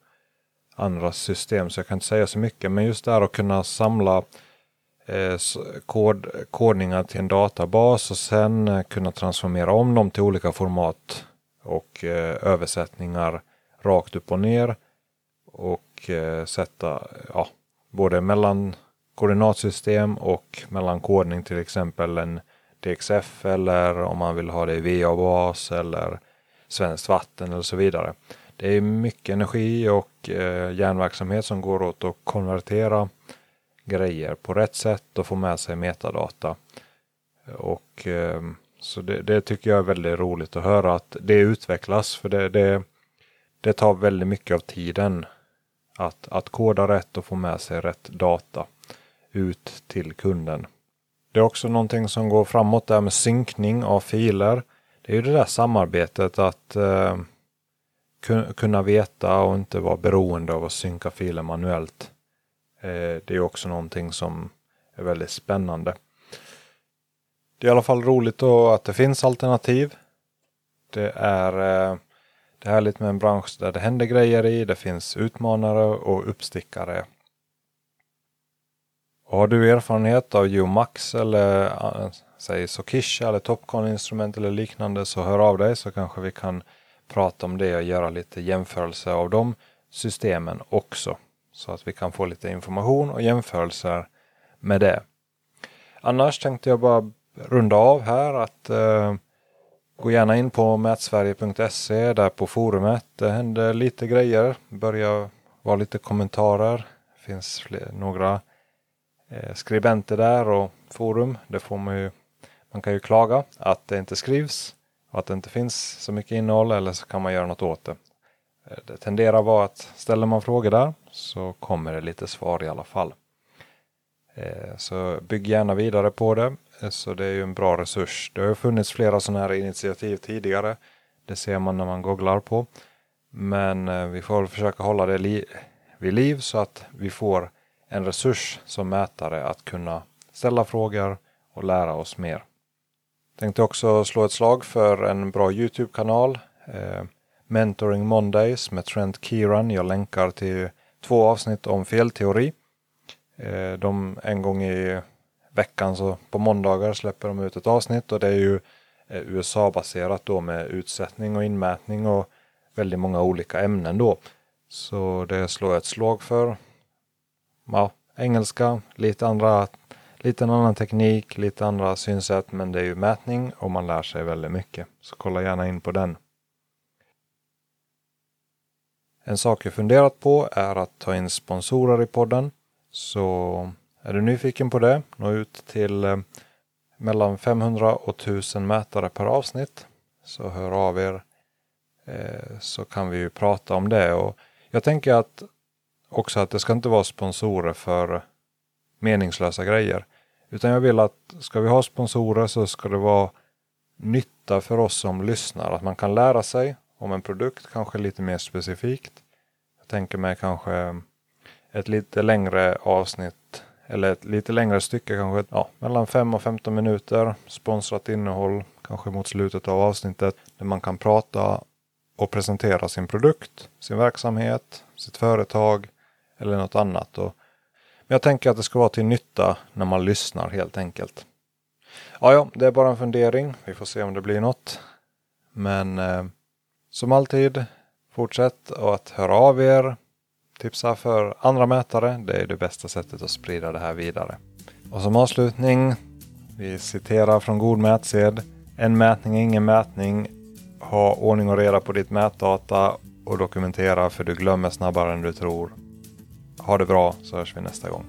andra system så jag kan inte säga så mycket. Men just det här att kunna samla eh, kod, kodningar till en databas och sen eh, kunna transformera om dem till olika format och eh, översättningar rakt upp och ner. Och eh, sätta, ja, både mellan koordinatsystem och mellan kodning till exempel en DXF eller om man vill ha det i VA-bas eller svenskt vatten eller så vidare. Det är mycket energi och eh, järnverksamhet som går åt att konvertera grejer på rätt sätt och få med sig metadata. Och eh, så det, det, tycker jag är väldigt roligt att höra att det utvecklas för det, det, det tar väldigt mycket av tiden att, att koda rätt och få med sig rätt data ut till kunden. Det är också någonting som går framåt där med synkning av filer. Det är ju det där samarbetet att eh, kunna veta och inte vara beroende av att synka filer manuellt. Eh, det är också någonting som är väldigt spännande. Det är i alla fall roligt då att det finns alternativ. Det är eh, det är härligt med en bransch där det händer grejer i. Det finns utmanare och uppstickare. Och har du erfarenhet av Geomax eller äh, säg Sokisha eller Topcon instrument eller liknande så hör av dig så kanske vi kan prata om det och göra lite jämförelse av de systemen också. Så att vi kan få lite information och jämförelser med det. Annars tänkte jag bara runda av här att eh, gå gärna in på mätsverige.se där på forumet. Det händer lite grejer. Börjar vara lite kommentarer. Det finns fler, några eh, skribenter där och forum. Det får man ju. Man kan ju klaga att det inte skrivs och att det inte finns så mycket innehåll eller så kan man göra något åt det. Eh, det tenderar att vara att ställer man frågor där så kommer det lite svar i alla fall. Eh, så bygg gärna vidare på det. Så det är ju en bra resurs. Det har ju funnits flera sådana här initiativ tidigare. Det ser man när man googlar på. Men eh, vi får försöka hålla det li vid liv så att vi får en resurs som mätare att kunna ställa frågor och lära oss mer. Tänkte också slå ett slag för en bra Youtube-kanal. Eh, Mentoring Mondays med Trent Kieran. Jag länkar till två avsnitt om felteori. Eh, de en gång i veckan så på måndagar släpper de ut ett avsnitt och det är ju eh, USA-baserat då med utsättning och inmätning och väldigt många olika ämnen då. Så det slår jag ett slag för. Ja, engelska, lite andra Lite en annan teknik, lite andra synsätt, men det är ju mätning och man lär sig väldigt mycket. Så kolla gärna in på den. En sak jag funderat på är att ta in sponsorer i podden. Så är du nyfiken på det, nå ut till eh, mellan 500 och 1000 mätare per avsnitt. Så hör av er eh, så kan vi ju prata om det. Och jag tänker att också att det ska inte vara sponsorer för meningslösa grejer. Utan jag vill att ska vi ha sponsorer så ska det vara nytta för oss som lyssnar. Att man kan lära sig om en produkt, kanske lite mer specifikt. Jag tänker mig kanske ett lite längre avsnitt eller ett lite längre stycke, kanske ja, mellan 5 och 15 minuter. Sponsrat innehåll, kanske mot slutet av avsnittet, där man kan prata och presentera sin produkt, sin verksamhet, sitt företag eller något annat. Och men jag tänker att det ska vara till nytta när man lyssnar helt enkelt. Ja, ja, det är bara en fundering. Vi får se om det blir något. Men eh, som alltid, fortsätt att höra av er. Tipsa för andra mätare. Det är det bästa sättet att sprida det här vidare. Och som avslutning, vi citerar från God mätsed. En mätning är ingen mätning. Ha ordning och reda på ditt mätdata och dokumentera för du glömmer snabbare än du tror. Ha det bra så hörs vi nästa gång.